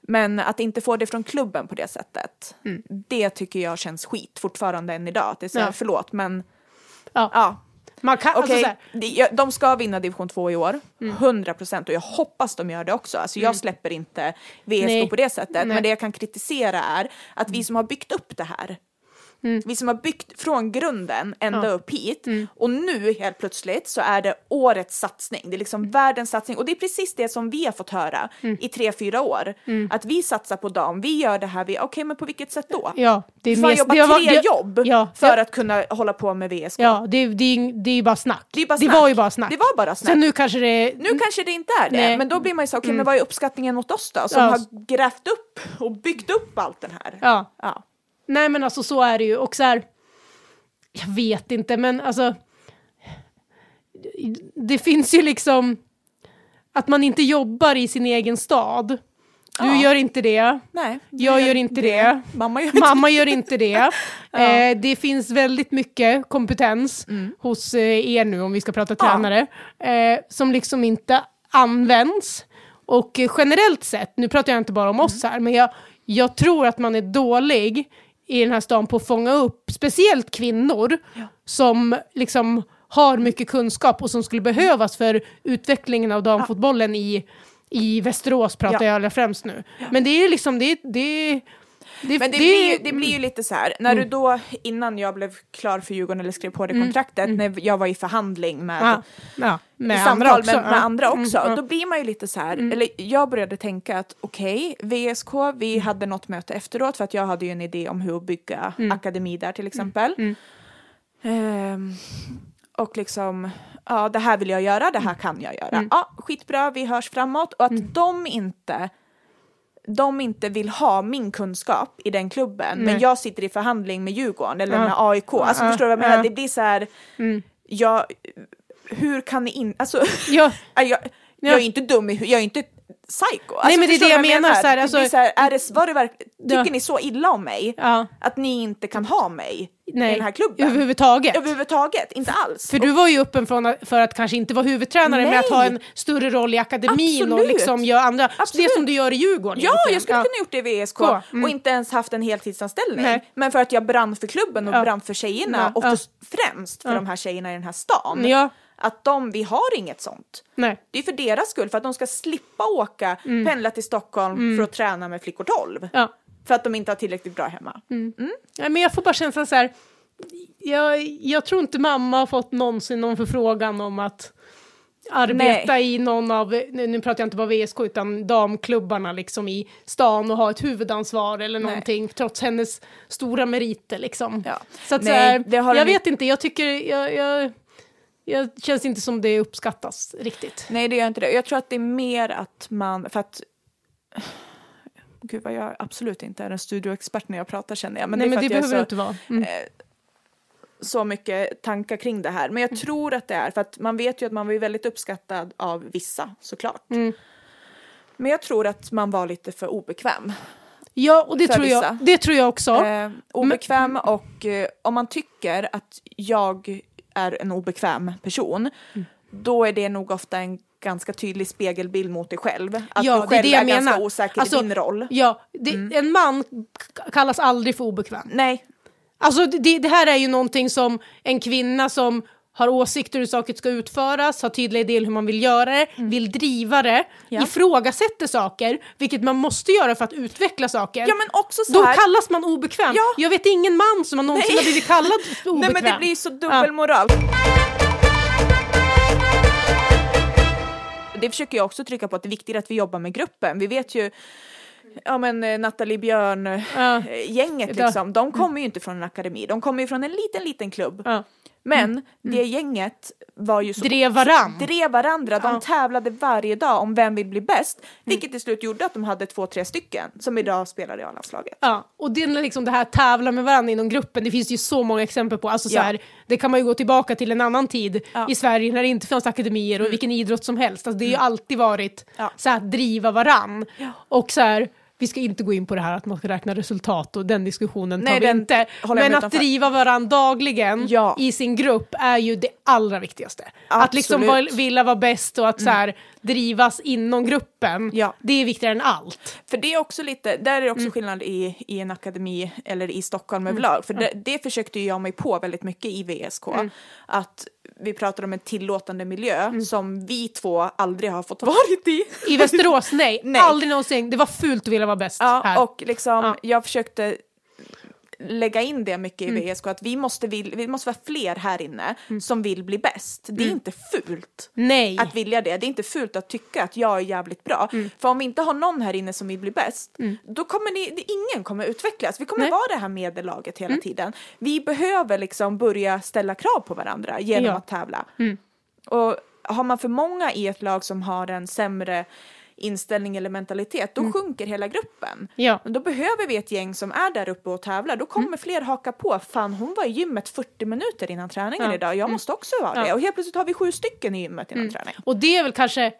Men att inte få det från klubben på det sättet, Mm. det tycker jag känns skit fortfarande än idag. Att Det är så här, Ja. Förlåt, men Ja. ja. Man kan, alltså, Okej, så här, det- jag- de ska vinna division 2 i år, 100 procent och jag hoppas de gör det också. Alltså jag släpper inte VSK Nej. på det sättet, Nej. men det jag kan kritisera är att vi som har byggt upp det här, vi som har byggt från grunden ända Ja. upp hit och nu helt plötsligt så är det årets satsning. Det är liksom världens satsning och det är precis det som vi har fått höra i tre, fyra år. Att vi satsar på dem, vi gör det här, vi, okej men på vilket sätt då? ja, det är mest- jobba det var- tre det- jobb ja, för ja. att kunna hålla på med VSK. Ja, det, det, det är ju bara snack. Det bara Det snack. var ju bara snack. Det var bara snack. Sen nu kanske det... Nu kanske det inte är det, Nej. men då blir man ju så, okej men vad är uppskattningen mot oss då? Som har grävt upp och byggt upp allt den här. Ja. Ja. Nej men alltså så är det ju. Och så här, jag vet inte men alltså. Det finns ju liksom att man inte jobbar i sin egen stad. Du Ja. gör inte det. Nej, Jag gör inte det. Mamma gör inte Mamma gör inte det. eh, det finns väldigt mycket kompetens hos eh, er nu, om vi ska prata Ja. tränare, eh, som liksom inte används. Och generellt sett, nu pratar jag inte bara om oss här, men jag, jag tror att man är dålig i den här stan på att fånga upp, speciellt kvinnor, som liksom har mycket kunskap och som skulle behövas för utvecklingen av damfotbollen i, i Västerås, pratar Ja. jag allra främst nu. Men det är liksom, det, det, det, Men det, blir, ju, det blir ju lite så här, när du då, innan jag blev klar för Djurgården eller skrev på det kontraktet, när jag var i förhandling med Ja, ja, med samtal andra också. med, med andra också, Mm, då blir man ju lite så här, eller jag började tänka att okej, VSK, vi hade något möte efteråt för att jag hade ju en idé om hur att bygga akademi där till exempel. Ehm, och liksom, ja det här vill jag göra, det här kan jag göra. Ja, skitbra, vi hörs framåt. Och att de inte de inte vill ha min kunskap i den klubben, men jag sitter i förhandling med Djurgården eller med AIK. Alltså förstår du vad jag menar? ja. Det blir så här, jag, hur kan ni in... Alltså, Ja, jag, jag, är inte dum i jag är inte psycho. Alltså, Nej, men det är det jag menar, så här, Det alltså- blir så här, är det, var det verk, tycker Ja. ni så illa om mig ja, att ni inte kan ha mig nej. i den här klubben? Överhuvudtaget. Överhuvudtaget, inte alls. För du var ju öppen från för att kanske inte vara huvudtränare men att ha Nej. en större roll i akademin och Absolut. liksom göra andra, Absolut. det som du gör i Djurgården Ja, egentligen. jag skulle kunna gjort det i VSK. Mm. och inte ens haft en heltidsanställning. Nej. Men för att jag brann för klubben och Ja. brann för tjejerna Ja, och ja. främst för de här tjejerna i den här stan. Ja, Att de, vi har inget sånt. nej. Det är för deras skull, för att de ska slippa åka, pendla till Stockholm för att träna med flickor 12. Ja. För att de inte har tillräckligt bra hemma. Nej, men jag får bara känslan så här, jag, jag tror inte mamma har fått någonsin någon förfrågan om att arbeta i någon av, nu, pratar jag inte bara VSK utan damklubbarna liksom i stan och ha ett huvudansvar eller Nej. någonting trots hennes stora meriter liksom. Ja. Så att Nej, så här, jag vet inte, jag tycker, jag, jag, jag känns inte som det uppskattas riktigt. Nej, det gör inte det. Jag tror att det är mer att man, för att Gud vad jag absolut inte är en studioexpert när jag pratar känner jag. Men Nej det men det behöver är du så, inte vara. Mm. så mycket tankar kring det här. Men jag tror att det är för att man vet ju att man var väldigt uppskattad av vissa såklart. Mm. Men jag tror att man var lite för obekväm. Ja, och det tror, jag, det tror jag också. Eh, obekväm och eh, om man tycker att jag är en obekväm person, Mm. då är det nog ofta en ganska tydlig spegelbild mot dig själv. Att Ja, du det är själv det jag är ganska menar. osäker Alltså, i din roll. Ja, det, en man kallas aldrig för obekväm. Nej, Alltså det, det här är ju någonting som en kvinna som har åsikter hur saker ska utföras, har tydliga idéer hur man vill göra det, vill driva det, Mm. Ja. ifrågasätter saker, vilket man måste göra för att utveckla saker. ja men också så Då här. kallas man obekväm. Ja. Jag vet ingen man som har någonsin Nej. har blivit kallad för obekväm. Nej men det blir så dubbelmoral. Det försöker jag också trycka på att det är viktigt att vi jobbar med gruppen. Vi vet ju Ja men eh, Nathalie Björn Ja. eh, gänget Ja. liksom, de kommer ju inte från en akademi, de kommer ju från en liten liten klubb. Ja. Men det gänget var ju så Drev varann. drev varandra, de Ja. tävlade varje dag om vem vill bli bäst, vilket till slut gjorde att de hade två, tre stycken som idag spelar i A-landslaget. Ja, och det, är liksom det här tävla med varandra inom gruppen, det finns ju så många exempel på. Alltså så Ja. här, det kan man ju gå tillbaka till en annan tid Ja. Mm. i Sverige när det inte fanns akademier och vilken idrott som helst. Alltså, det har ju alltid varit så här, att driva varann. Och så här, vi ska inte gå in på det här att man ska räkna resultat och den diskussionen tar Nej, vi den inte. Men att utanför. driva varann dagligen Ja. i sin grupp är ju det allra viktigaste. Att liksom Absolut. vilja vara bäst och att så här, drivas inom gruppen, Ja. det är viktigare än allt. För det är också lite, där är det Mm. också skillnad i, i en akademi eller i Stockholm överlag. För det, det försökte jag mig på väldigt mycket i VSK. Mm. Att vi pratar om en tillåtande miljö som vi två aldrig har fått varit i. I Västerås, nej, Nej. aldrig någonsin. Det var fult att vilja vara bäst Ja, här. och liksom Ja. jag försökte lägga in det mycket i Mm. VSK, att vi måste, vill, vi måste vara fler här inne som vill bli bäst. Det är Mm. inte fult nej. att vilja det. Det är inte fult att tycka att jag är jävligt bra. Mm. För om vi inte har någon här inne som vill bli bäst, då kommer ni, ingen kommer utvecklas. Vi kommer Nej. Mm. vara det här medellaget hela tiden. Vi behöver liksom börja ställa krav på varandra genom Ja. Mm. att tävla. Och har man för många i ett lag som har en sämre inställning eller mentalitet, då sjunker hela gruppen. Mm. Ja. Men då behöver vi ett gäng som är där uppe och tävlar. Då kommer Mm. fler haka på. Fan, hon var i gymmet 40 minuter innan träningen Ja. idag. Jag måste också vara Ja. det. Och helt plötsligt har vi sju stycken i gymmet innan träning. Och det är väl kanske,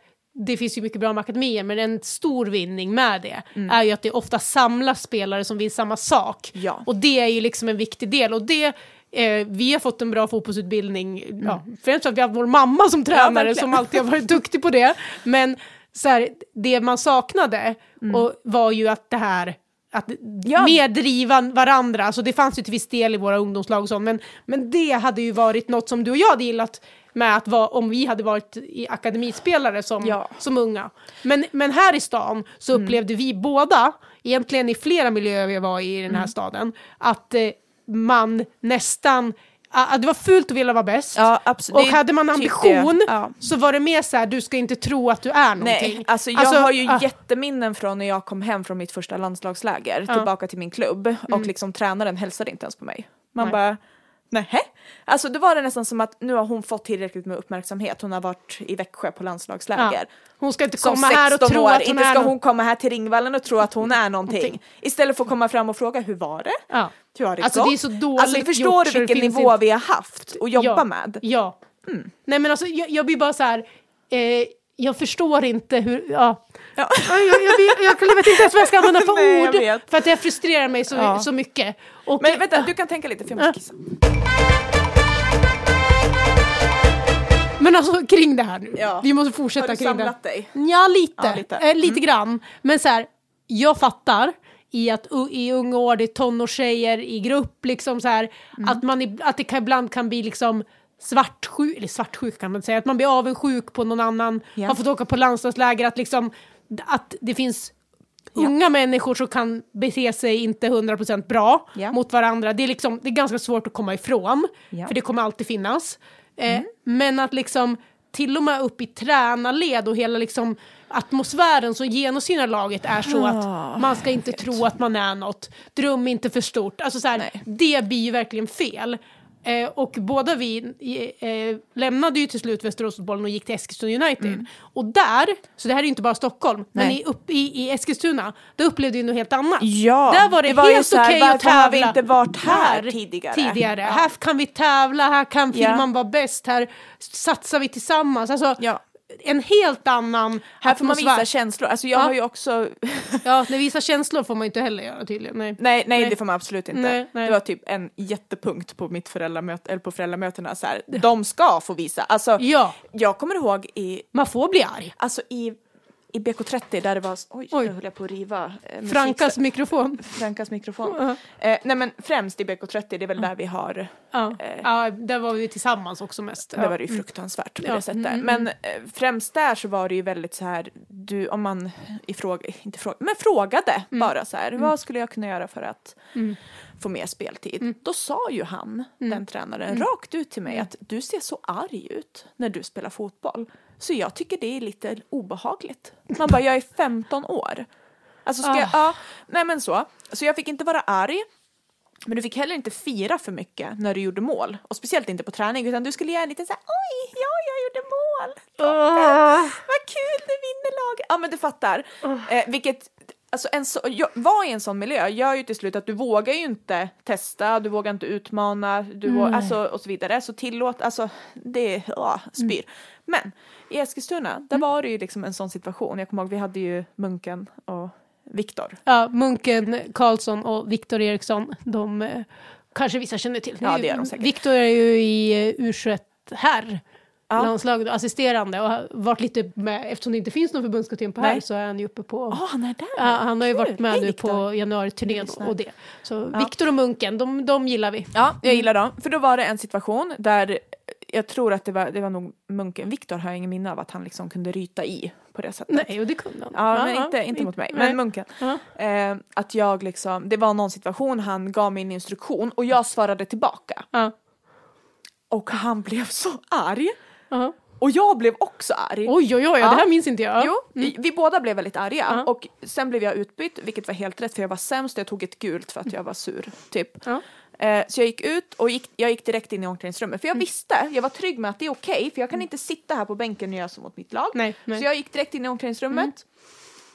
det finns ju mycket bra med akademier, men en stor vinning med det Mm. är ju att det ofta samlas spelare som vill samma sak. Ja. Och det är ju liksom en viktig del. Och det Eh, vi har fått en bra fotbollsutbildning, ja, främst för att vi har haft vår mamma som tränare verkligen. som alltid har varit duktig på det. Men så här, det man saknade och var ju att det här att Ja. mer driva varandra, alltså det fanns ju till viss del i våra ungdomslag och sånt, men, men det hade ju varit något som du och jag hade gillat med att vara, om vi hade varit i akademispelare som, Ja. som unga. Men, men här i stan så upplevde vi båda, egentligen i flera miljöer vi var i i den här staden, att eh, man nästan det var fult att vilja vara bäst. Ja. Och hade man ambition. Ja. så var det mer så här, du ska inte tro att du är någonting. Nej, alltså jag har ju ah, jätteminnen från när jag kom hem från mitt första landslagsläger tillbaka till min klubb och liksom tränaren hälsade inte ens på mig. Man Mm. Nej. bara, nähä? Alltså då var det nästan som att nu har hon fått tillräckligt med uppmärksamhet. Hon har varit i Växjö på landslagsläger. Ja. Hon ska inte Som komma här och 16 tro år, att hon inte är ska någon- hon komma här till Ringvallen och tro att hon är någonting. Istället för att komma fram och fråga hur var det? Ja. Hur har det Alltså, gått? det är så dåligt alltså förstår gjort du vilken nivå inte- vi har haft att jobba ja. med? Ja. Mm. Nej men alltså jag, jag blir bara så här, eh, jag förstår inte hur, ja. Ja. Jag, jag, jag, jag vet inte ens vad jag ska använda för Nej, ord. För att det frustrerar mig så, Ja. så mycket. Och, Men vänta, du kan tänka lite för jag måste kissa. men alltså kring det här nu, Ja. vi måste Har fortsätta du kring det. samlat dig? Ja, lite. Ja, lite. Eh, lite grann. Men så här, jag fattar i att u- i unga år, det är tonårstjejer i grupp, liksom så här, Mm. att, man, i- att det kan, ibland kan bli liksom svartsjuk, eller svartsjuk kan man säga, att man blir avundsjuk på någon annan, Ja. har fått åka på landslagsläger, att liksom, att det finns unga människor som kan bete sig inte 100% bra Ja. mot varandra. Det är, liksom, det är ganska svårt att komma ifrån, Ja. för det kommer alltid finnas. Eh, Mm. Men att liksom till och med upp i tränarled och hela liksom atmosfären som genomsyrar laget är så Ah, att man ska inte tro att man är något. Dröm inte för stort. Alltså så här, det blir ju verkligen fel. Eh, och båda vi eh, lämnade ju till slut Västeråsfotbollen och gick till Eskilstuna United. Och där, så det här är ju inte bara Stockholm, men Mm. Nej. i, upp, i, i Eskilstuna, då upplevde vi något helt annat. Ja, Där var det, det var helt så här, okej att varför har tävla. vi inte varit här tidigare? tidigare. Ja. Här kan vi tävla, här kan Ja. filmen vara bäst, här satsar vi tillsammans. Alltså, Ja. En helt annan Här får man visa känslor. Alltså jag Ja. har ju också... Ja, när visa känslor får man inte heller göra tydligen. Nej. nej, nej, Nej. det får man absolut inte. Nej, nej. Det var typ en jättepunkt på mitt föräldramöte, eller på föräldramötena så här. De ska få visa. Alltså, Ja, jag kommer ihåg i, man får bli arg. alltså i, i BK30 där det var, oj, Oj. höll jag på att riva. Eh, Frankas mikrofon. Frankas mikrofon. Ja. Eh, nej men främst i BK30, det är väl där vi har, Ja. Ja, där var vi tillsammans också mest. Ja. var det ju fruktansvärt på det sättet. Mm, mm, Men eh, främst där så var det ju väldigt så här, du, om man ifråga, inte fråga, men frågade bara så här, vad skulle jag kunna göra för att Mm. få mer speltid? Då sa ju han, den tränaren, rakt ut till mig att du ser så arg ut när du spelar fotboll. Så jag tycker det är lite obehagligt. Man bara, jag är 15 år. Alltså ska jag, Ah. ja, nej men så. Så jag fick inte vara arg. Men du fick heller inte fira för mycket när du gjorde mål. Och speciellt inte på träning utan du skulle göra lite så här, oj, ja jag gjorde mål. Vad kul, nu vinner laget. Ja men du fattar. Eh, vilket, alltså en så, jag, var i en sån miljö gör ju till slut att du vågar ju inte testa, du vågar inte utmana, du vågar, alltså, och så vidare. Så tillåt, alltså det, ja, spyr. Men i Eskilstuna, där var det ju liksom en sån situation. Jag kommer ihåg, vi hade ju Munken och Viktor. Ja, Munken Karlsson och Viktor Eriksson, de eh, kanske vissa känner till. Ja, det gör de säkert. Viktor är ju i eh, U21 här. Ja. landslaget assisterande och har varit lite med, eftersom det inte finns någon förbundskapten på här Nej. så är han ju uppe på Ja, han är där. Ja, han har ju varit med Hej, nu på januari-turnén och det. Så Ja. Viktor och Munken, de, de gillar vi. Ja, jag gillar dem. För då var det en situation där jag tror att det var, det var nog Munken, Viktor har jag ingen minne av att han liksom kunde ryta i på det sättet. Nej, och det kunde han. Ja, men inte, inte mot mig. Nej. Men Munken. Eh, att jag liksom, det var någon situation, han gav mig en instruktion och jag svarade tillbaka. Ja. Och han blev så arg. Ja. Och jag blev också arg. Oj, oj, oj, Ja. det här minns inte jag. Jo, vi- vi båda blev väldigt arga Ja. och sen blev jag utbytt, vilket var helt rätt för jag var sämst jag tog ett gult för att jag var sur. Typ. Eh, så jag gick ut och gick, jag gick direkt in i omklädningsrummet för jag Mm. visste, jag var trygg med att det är okej för jag kan inte sitta här på bänken och göra så mot mitt lag. Nej, nej. Mm. Så jag gick direkt in i omklädningsrummet.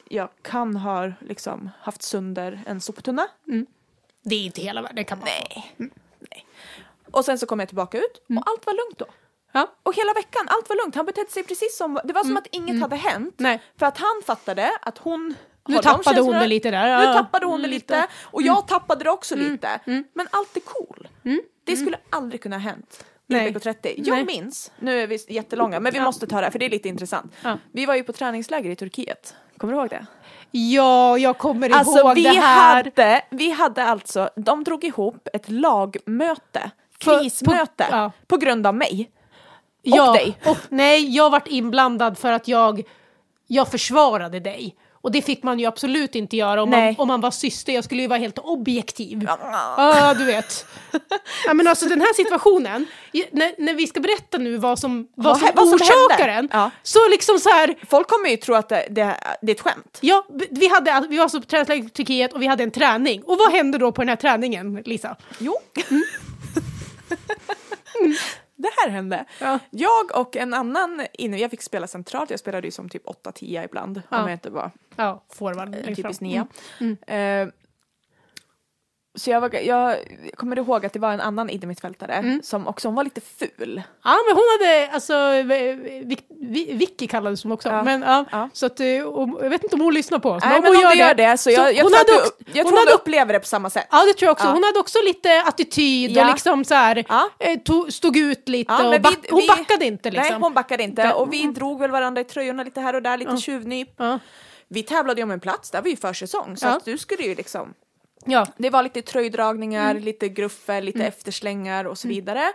Jag kan ha liksom haft sönder en soptunna. Det är inte hela världen, kan man Nej. Nej. Och sen så kom jag tillbaka ut Mm. och allt var lugnt då. Ja. Och hela veckan, allt var lugnt. Han betedde sig precis som, det var som att inget hade hänt. Mm. Nej. För att han fattade att hon Nu tappade hon det lite där. Nu tappade hon det Mm, lite. Och jag tappade det också Mm. lite. Men allt är cool. Det skulle aldrig kunna ha hänt. Nej. BK30. Jag Nej. minns, nu är vi jättelånga, men vi Ja. måste ta det här för det är lite intressant. Ja. Vi var ju på träningsläger i Turkiet. Kommer du ihåg det? Ja, jag kommer Alltså ihåg vi det här. hade, vi hade alltså, de drog ihop ett lagmöte, För- krismöte, på- ja. på grund av mig. ja, dig. Och, nej, jag vart inblandad för att jag, jag försvarade dig. Och det fick man ju absolut inte göra om, man, om man var syster. Jag skulle ju vara helt objektiv. Ja. Ja, du vet. Ja, men alltså den här situationen, när, när vi ska berätta nu vad som, vad som vad orsakar den, Ja. så liksom så här, Folk kommer ju tro att det, det, det är ett skämt. ja, vi, hade, vi var alltså på träningsläger i Turkiet och vi hade en träning. Och vad hände då på den här träningen, Lisa? Jo. det här hände. Ja. Jag och en annan inne, jag fick spela centralt, jag spelade ju som typ 8-10 ibland Ja. om jag inte var Ja, forward. längst fram. typiskt nia. Mm. Eh, så jag, var, jag kommer ihåg att det var en annan innermittfältare Mm. som också hon var lite ful. Ja, men hon hade, alltså, Vic, Vi- Vicky kallades hon också. Ja. Men, ja, Ja. Så att, eh, och, jag vet inte om hon lyssnar på oss. Nej, men hon du gör det så jag, jag hon tror, hade att du, jag hon hade också- upplever det på samma sätt. Ja, det tror jag också. Hon hade också lite attityd och liksom så här, eh, tog, stod ut lite och vi- back, hon vi- backade inte liksom. Nej, hon backade inte. Det- Och vi drog väl varandra i tröjorna lite här och där, lite tjuvnyp. ja. Vi tävlade ju om en plats, där var ju försäsong. Så Ja. att du skulle ju liksom... Ja. Det var lite tröjdragningar, Mm. lite gruffer, lite efterslängar och så vidare.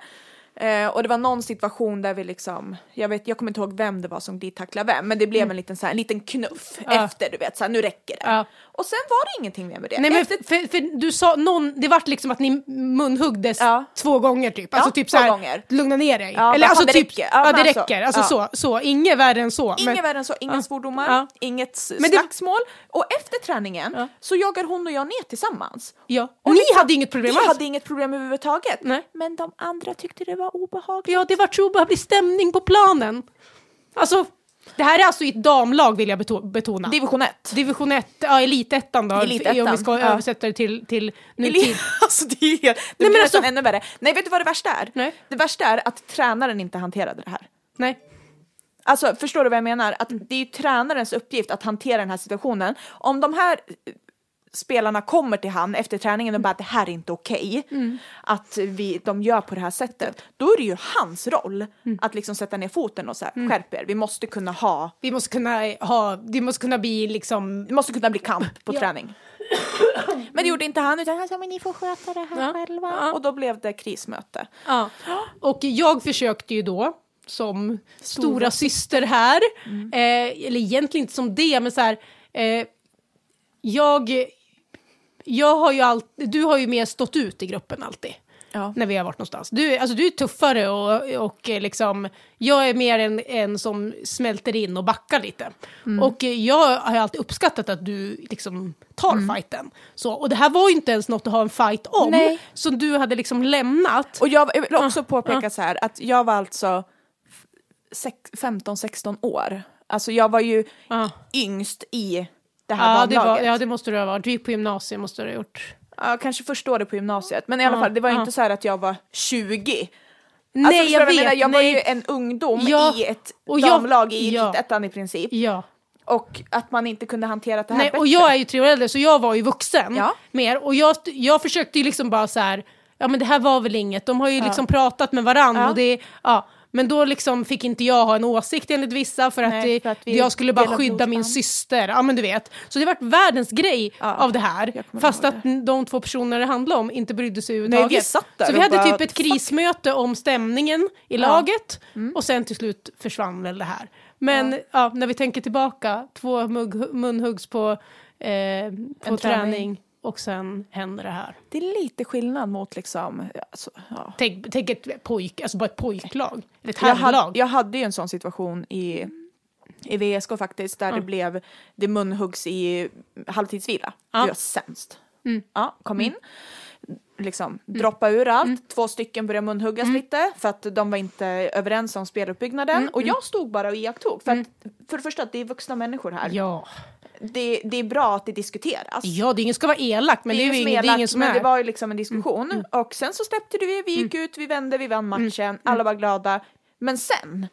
Eh, och det var någon situation där vi liksom, jag, vet, jag kommer inte ihåg vem det var som glidtacklade vem, men det blev en liten, så här, en liten knuff Mm. Ja. efter, du vet, så här, nu räcker det. Ja. Och sen var det ingenting mer med det. Nej, men efter, för, för du sa någon, det vart liksom att ni munhuggdes Ja. två gånger typ. Alltså typ två så här, gånger. lugna ner dig. Eller alltså det typ, räcker. ja, det alltså, räcker. Alltså så, så, inget värre än så. Inget men, värre än så, inga svordomar, inget Men det- slagsmål. Och efter träningen så jagar hon och jag ner tillsammans. ja. Och Ni liksom, hade inget problem Vi alls. hade inget problem överhuvudtaget. Nej. Men de andra tyckte det var obehagligt. Ja, det var så obehaglig stämning på planen. Alltså, det här är alltså i ett damlag vill jag beto- betona. Division 1. Division 1, ja elitettan då, Elitettan, om vi ska ja. översätta det till, till nutid. alltså det är det men blir alltså- nästan ännu värre. Nej, vet du vad det värsta är? Nej. Det värsta är att tränaren inte hanterade det här. Nej. Alltså förstår du vad jag menar? Att det är ju tränarens uppgift att hantera den här situationen. Om de här spelarna kommer till han efter träningen och bara att det här är inte okej, att vi, de gör på det här sättet, då är det ju hans roll att liksom sätta ner foten och så här, skärp er, vi måste kunna ha, Vi måste kunna ha, det måste kunna bli liksom det måste kunna bli kamp på Ja. träning. Men det gjorde inte han utan han sa men ni får sköta det här Ja. själva. Ja. Och då blev det krismöte. Ja. Och jag försökte ju då som stora syster här, eh, eller egentligen inte som det, men så här, eh, jag, jag har ju alltid, du har ju mer stått ut i gruppen alltid. Ja. När vi har varit någonstans. Du, alltså, du är tuffare och, och eh, liksom, jag är mer en, en som smälter in och backar lite. Och eh, jag har ju alltid uppskattat att du liksom tar fighten. Så, och det här var ju inte ens något att ha en fight om, Nej. som du hade liksom lämnat. Och jag vill också Ja, påpeka ja. så här att jag var alltså 15-16 år. Alltså jag var ju Ja. yngst i det här Ja det, damlaget. var, ja, det måste du ha varit. Du gick på gymnasiet måste du ha gjort. Ja, kanske första året på gymnasiet. Men i alla Ja, fall, det var ju ja. inte så här att jag var 20. Nej, alltså, jag vet. menar? Jag var ju en ungdom Ja, i ett och jag- damlag i ja. elitettan i princip. Ja. Och att man inte kunde hantera det här Nej, bättre. och jag är ju tre år äldre så jag var ju vuxen Ja. mer. Och jag, jag försökte ju liksom bara så här, ja men det här var väl inget. De har ju liksom pratat med varandra och det, ja. Men då liksom fick inte jag ha en åsikt enligt vissa för att, Nej, det, för att vi jag skulle bara skydda min syster. Ja men du vet. Så det vart världens grej Ja, av det här. Fast att de två personer det handlade om inte brydde sig Nej, överhuvudtaget. vi satt där Så vi hade bara, typ ett krismöte om stämningen i Ja. laget och sen till slut försvann väl det här. Men ja. när vi tänker tillbaka, två mugg, munhuggs på, eh, på träning. träning. Och sen händer det här. Det är lite skillnad mot liksom, alltså, ja. Tänk, tänk ett pojk, alltså bara ett pojklag, eller ett jag, hade, jag hade ju en sån situation i, i VSK faktiskt, där det blev, det munhuggs i halvtidsvila. Ja. Det var sämst. Mm. Ja, kom in, liksom droppa ur allt, Mm. två stycken började munhuggas lite för att de var inte överens om speluppbyggnaden Mm, och jag stod bara och iakttog. För, att, för det första att det är vuxna människor här. Ja. Det, det är bra att det diskuteras. ja, det är ingen ska vara elak, men det, är ju ingen ingen, det är elakt, ingen som men är. det var ju liksom en diskussion. Och sen så släppte vi, vi gick ut, vi vände, vi vann matchen, alla var glada. Men sen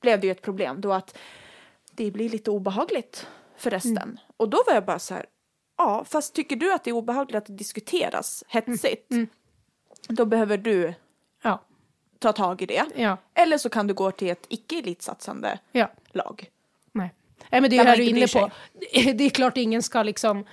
blev det ju ett problem då att det blir lite obehagligt för resten. Och då var jag bara så här, ja, fast tycker du att det är obehagligt att det diskuteras hetsigt, då behöver du Ja, ta tag i det. ja, Eller så kan du gå till ett icke-elitsatsande ja. lag. Nej. Men det är det här man du är inne på. Det är klart ingen ska liksom,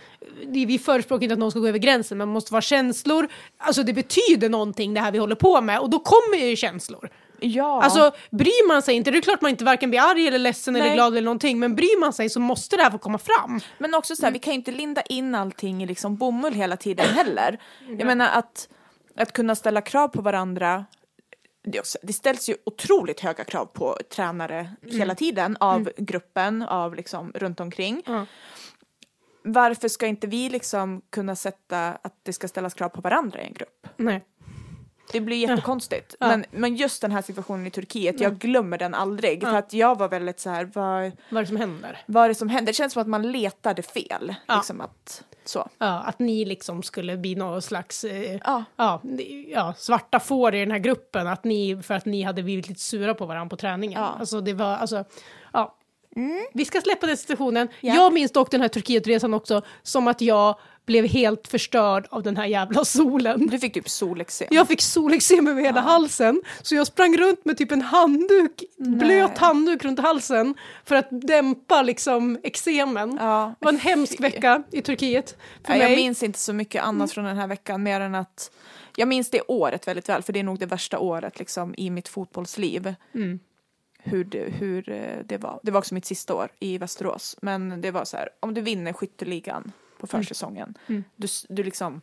det- vi förespråkar inte att någon ska gå över gränsen, men man måste vara känslor. Alltså det betyder någonting det här vi håller på med och då kommer ju känslor. Ja. Alltså bryr man sig inte, det är klart man inte varken blir arg eller ledsen eller Nej. glad eller någonting, men bryr man sig så måste det här få komma fram. Men också så här, vi kan ju inte linda in allting i liksom bomull hela tiden heller. Jag menar att, att kunna ställa krav på varandra. Det, ställs ju otroligt höga krav på tränare hela tiden av gruppen, av liksom runt omkring. Ja. Varför ska inte vi liksom kunna sätta att det ska ställas krav på varandra i en grupp? Nej. Det blir jättekonstigt. Ja. Men, men just den här situationen i Turkiet, jag glömmer den aldrig. För att jag var väldigt så här, vad, Vad är det som händer? vad är det som händer? Det känns som att man letade fel. Liksom att, så. Ja, att ni liksom skulle bli någon slags eh, Ja. ja, ja, svarta får i den här gruppen, att ni, för att ni hade blivit lite sura på varandra på träningen. Ja. Alltså det var, alltså, ja. Vi ska släppa den situationen. Ja. Jag minns dock den här Turkietresan också som att jag blev helt förstörd av den här jävla solen. Du fick typ solexem. Jag fick solexem över hela halsen, så jag sprang runt med typ en handduk, blöt handduk runt halsen för att dämpa liksom eksemen. Ja, Det var en hemsk vecka i Turkiet för Nej, jag mig. minns inte så mycket annat från den här veckan mer än att jag minns det året väldigt väl för det är nog det värsta året liksom i mitt fotbollsliv. Mm. Hur, det, hur eh, det var. Det var också mitt sista år i Västerås. Men det var så här, om du vinner skytteligan på Mm. försäsongen, du, s- du liksom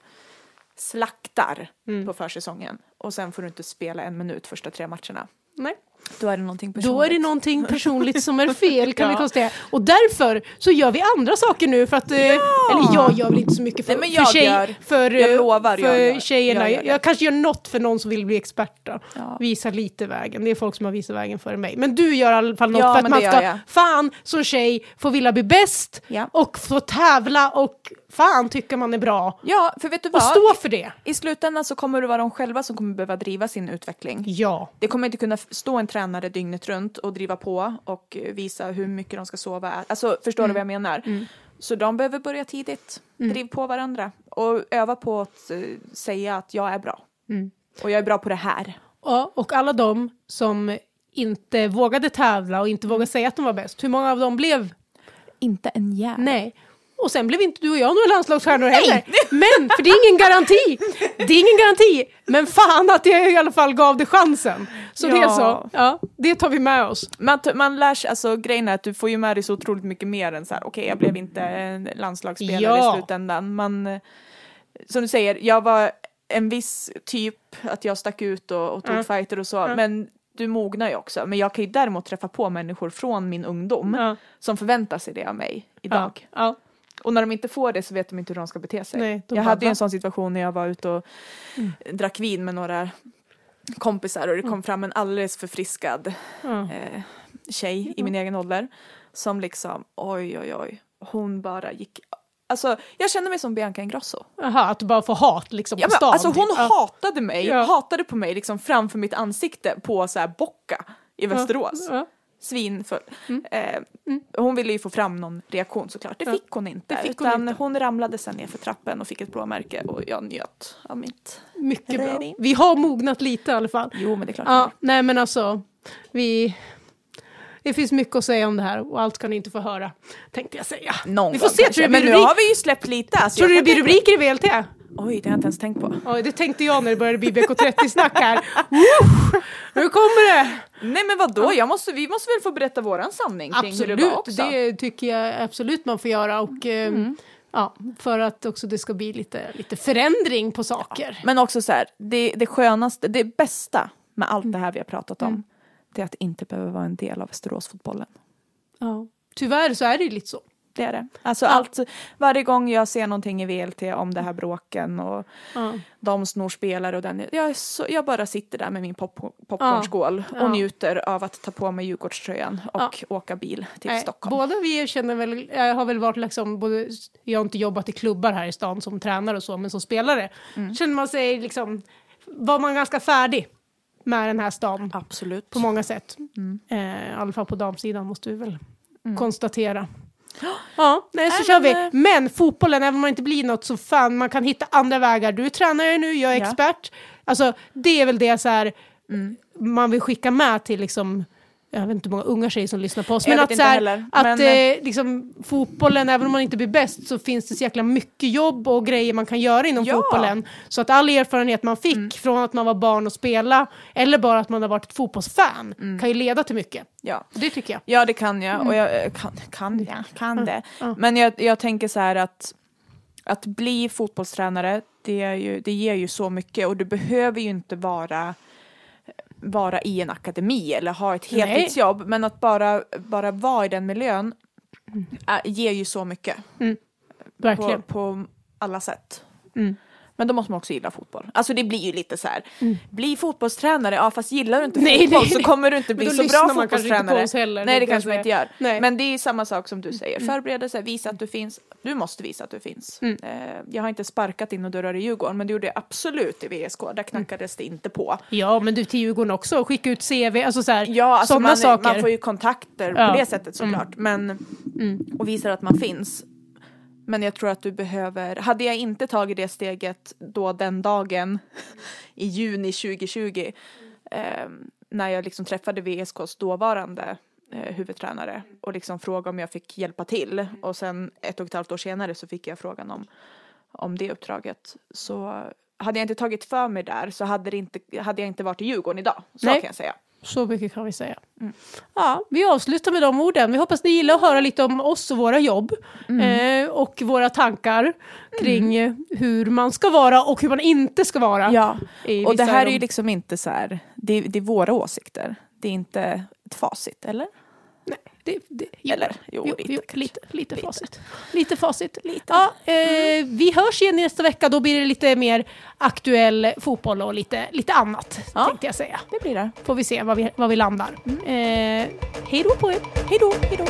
slaktar Mm. på försäsongen och sen får du inte spela en minut första tre matcherna. Nej. Då är det någonting personligt. Då är det någonting personligt som är fel kan vi Ja. konstatera. Och därför så gör vi andra saker nu för att, eh, eller jag gör väl inte så mycket för, Nej, men jag för, gör. för, Jag lovar, för jag gör. tjejerna. Jag Jag, kanske gör något för någon som vill bli expert då. Ja. Visa lite vägen. Det är folk som har visat vägen före mig. Men du gör i alla fall något Ja, för att man ska, fan som tjej, få vilja bli bäst Ja. och få tävla och fan tycka man är bra. Ja, för vet du Och vad? stå för det. I slutändan så kommer det vara de själva som kommer behöva driva sin utveckling. Ja. Det kommer inte kunna stå en tränare dygnet runt och driva på och visa hur mycket de ska sova. Alltså förstår Mm. du vad jag menar? Så de behöver börja tidigt, driv på varandra och öva på att eh, säga att jag är bra. Mm. Och jag är bra på det här. Ja, och alla de som inte vågade tävla och inte vågade säga att de var bäst, hur många av dem blev Inte en jävel. nej? Och sen blev inte du och jag några landslagsstjärnor heller. Men, för det är ingen garanti. Det är ingen garanti. Men fan att jag i alla fall gav det chansen. Så det är Ja. så. Ja, det tar vi med oss. Man, man lär sig, alltså grejen är att du får ju med dig så otroligt mycket mer än så här, okej jag blev inte landslagsspelare Ja. i slutändan. Man, som du säger, jag var en viss typ, att jag stack ut och, och tog Mm. fighter och så, men du mognar ju också. Men jag kan ju däremot träffa på människor från min ungdom Ja. som förväntar sig det av mig idag. Ja. Ja. Och när de inte får det så vet de inte hur de ska bete sig. Nej, jag hade ju en sån situation när jag var ute och drack vin med några kompisar och det kom fram en alldeles förfriskad Ja. eh, tjej i min egen ålder som liksom oj oj oj hon bara gick Alltså jag kände mig som Bianca Ingrosso. Jaha, att du bara får hat liksom på stan. alltså hon typ. Ja. hatade mig, Ja. hatade på mig liksom framför mitt ansikte på så här Bocka i Västerås. Ja. Svinfull. Eh, hon ville ju få fram någon reaktion såklart. Det Mm. Fick hon inte. Det fick hon utan inte. hon ramlade sen ner för trappen och fick ett blåmärke och jag njöt av mitt. Mycket bra. Vi har mognat lite i alla fall. Jo men det är klart. Ja, nej men alltså, vi... Det finns mycket att säga om det här och allt kan ni inte få höra, tänkte jag säga. Någon vi får se, tror du Men nu har vi ju släppt lite. Alltså, Tror du det blir rubriker i VLT? Oj, det har jag inte ens tänkt på. Oj, det tänkte jag när det började bli BK30-snack här. Nu kommer det! Nej men vadå, jag måste, vi måste väl få berätta våran sanning kring hur det var Absolut, också. det tycker jag absolut man får göra. Och, eh, Mm. ja, för att också det ska bli lite, lite förändring på saker. Men också så här, det, det skönaste, det bästa med allt det här vi har pratat om, Mm. det är att inte behöva vara en del av Västeråsfotbollen. Ja. Tyvärr så är det ju lite så. Det är det. Alltså allt, varje gång jag ser någonting i VLT om det här bråken och Ja. de snor spelare och den, jag, så, jag bara sitter där med min pop, popcornskål Ja. och njuter av att ta på mig Djurgårdströjan och åka bil till Nej, Stockholm. Båda vi känner väl, jag har väl varit liksom, både, jag har inte jobbat i klubbar här i stan som tränare och så, men som spelare Mm. känner man sig liksom, var man ganska färdig med den här stan Absolut. på många sätt. Mm. Eh, I alla fall på damsidan måste vi väl konstatera. Ja, nej, så kör vi. Men fotbollen, även om man inte blir något så fan, man kan hitta andra vägar. Du är tränare nu, jag är expert. Alltså, det är väl det så här, Mm. man vill skicka med till liksom jag vet inte hur många unga tjejer som lyssnar på oss, Jag men att, så här, heller, att men- eh, liksom, fotbollen, även om man inte blir bäst, så finns det så jäkla mycket jobb och grejer man kan göra inom Ja. Mm. fotbollen. Så att all erfarenhet man fick från att man var barn och spela, eller bara att man har varit ett fotbollsfan, Mm. kan ju leda till mycket. Ja. Det tycker jag. Ja det kan jag och jag eh, kan, kan jag, kan det. Men jag, jag tänker så här att att bli fotbollstränare det, är ju, det ger ju så mycket och du behöver ju inte vara vara i en akademi eller ha ett Nej. heltidsjobb men att bara, bara vara i den miljön äh, ger ju så mycket på, Verkligen. på alla sätt. Mm. Men då måste man också gilla fotboll. Alltså det blir ju lite så här. bli fotbollstränare, ja fast gillar du inte Nej, fotboll nej, så kommer du inte bli så bra kanske inte på fotbollstränare. oss heller, nej det det kanske man inte gör. Nej. Men det är samma sak som du säger, förberedelse, visa att du finns. Du måste visa att du finns. Mm. Eh, jag har inte sparkat in och dörrar i Djurgården men det gjorde jag absolut i VSK, där knackades det inte på. Ja, men du till Djurgården också, skicka ut CV, alltså så här, Ja, alltså sådana man, saker. man får ju kontakter Ja. på det sättet såklart. Men, och visar att man finns. Men jag tror att du behöver, hade jag inte tagit det steget då den dagen i juni 2020 eh, när jag liksom träffade VSKs dåvarande eh, huvudtränare och liksom frågade om jag fick hjälpa till och sen ett och ett halvt år senare så fick jag frågan om, om det uppdraget. Så hade jag inte tagit för mig där så hade, det inte, hade jag inte varit i Djurgården idag. Så Nej. kan jag säga. Så mycket kan vi säga. Mm. Ja, vi avslutar med de orden. Vi hoppas ni gillar att höra lite om oss och våra jobb. Mm. Eh, och våra tankar kring eh, hur man ska vara och hur man inte ska vara. Ja, och det här är ju liksom inte så här, det, det är våra åsikter. Det är inte ett facit, eller? Nej, det, det, jo, Eller? Jo, jo, lite jo, lite, lite, Lite. facit. Lite facit. Lite. Ja, eh, vi hörs igen nästa vecka. Då blir det lite mer aktuell fotboll och lite, lite annat, Ja. tänkte jag säga. Det blir det. Får vi se var vi, var vi landar. Eh, hej då på er. Hej då, hej då.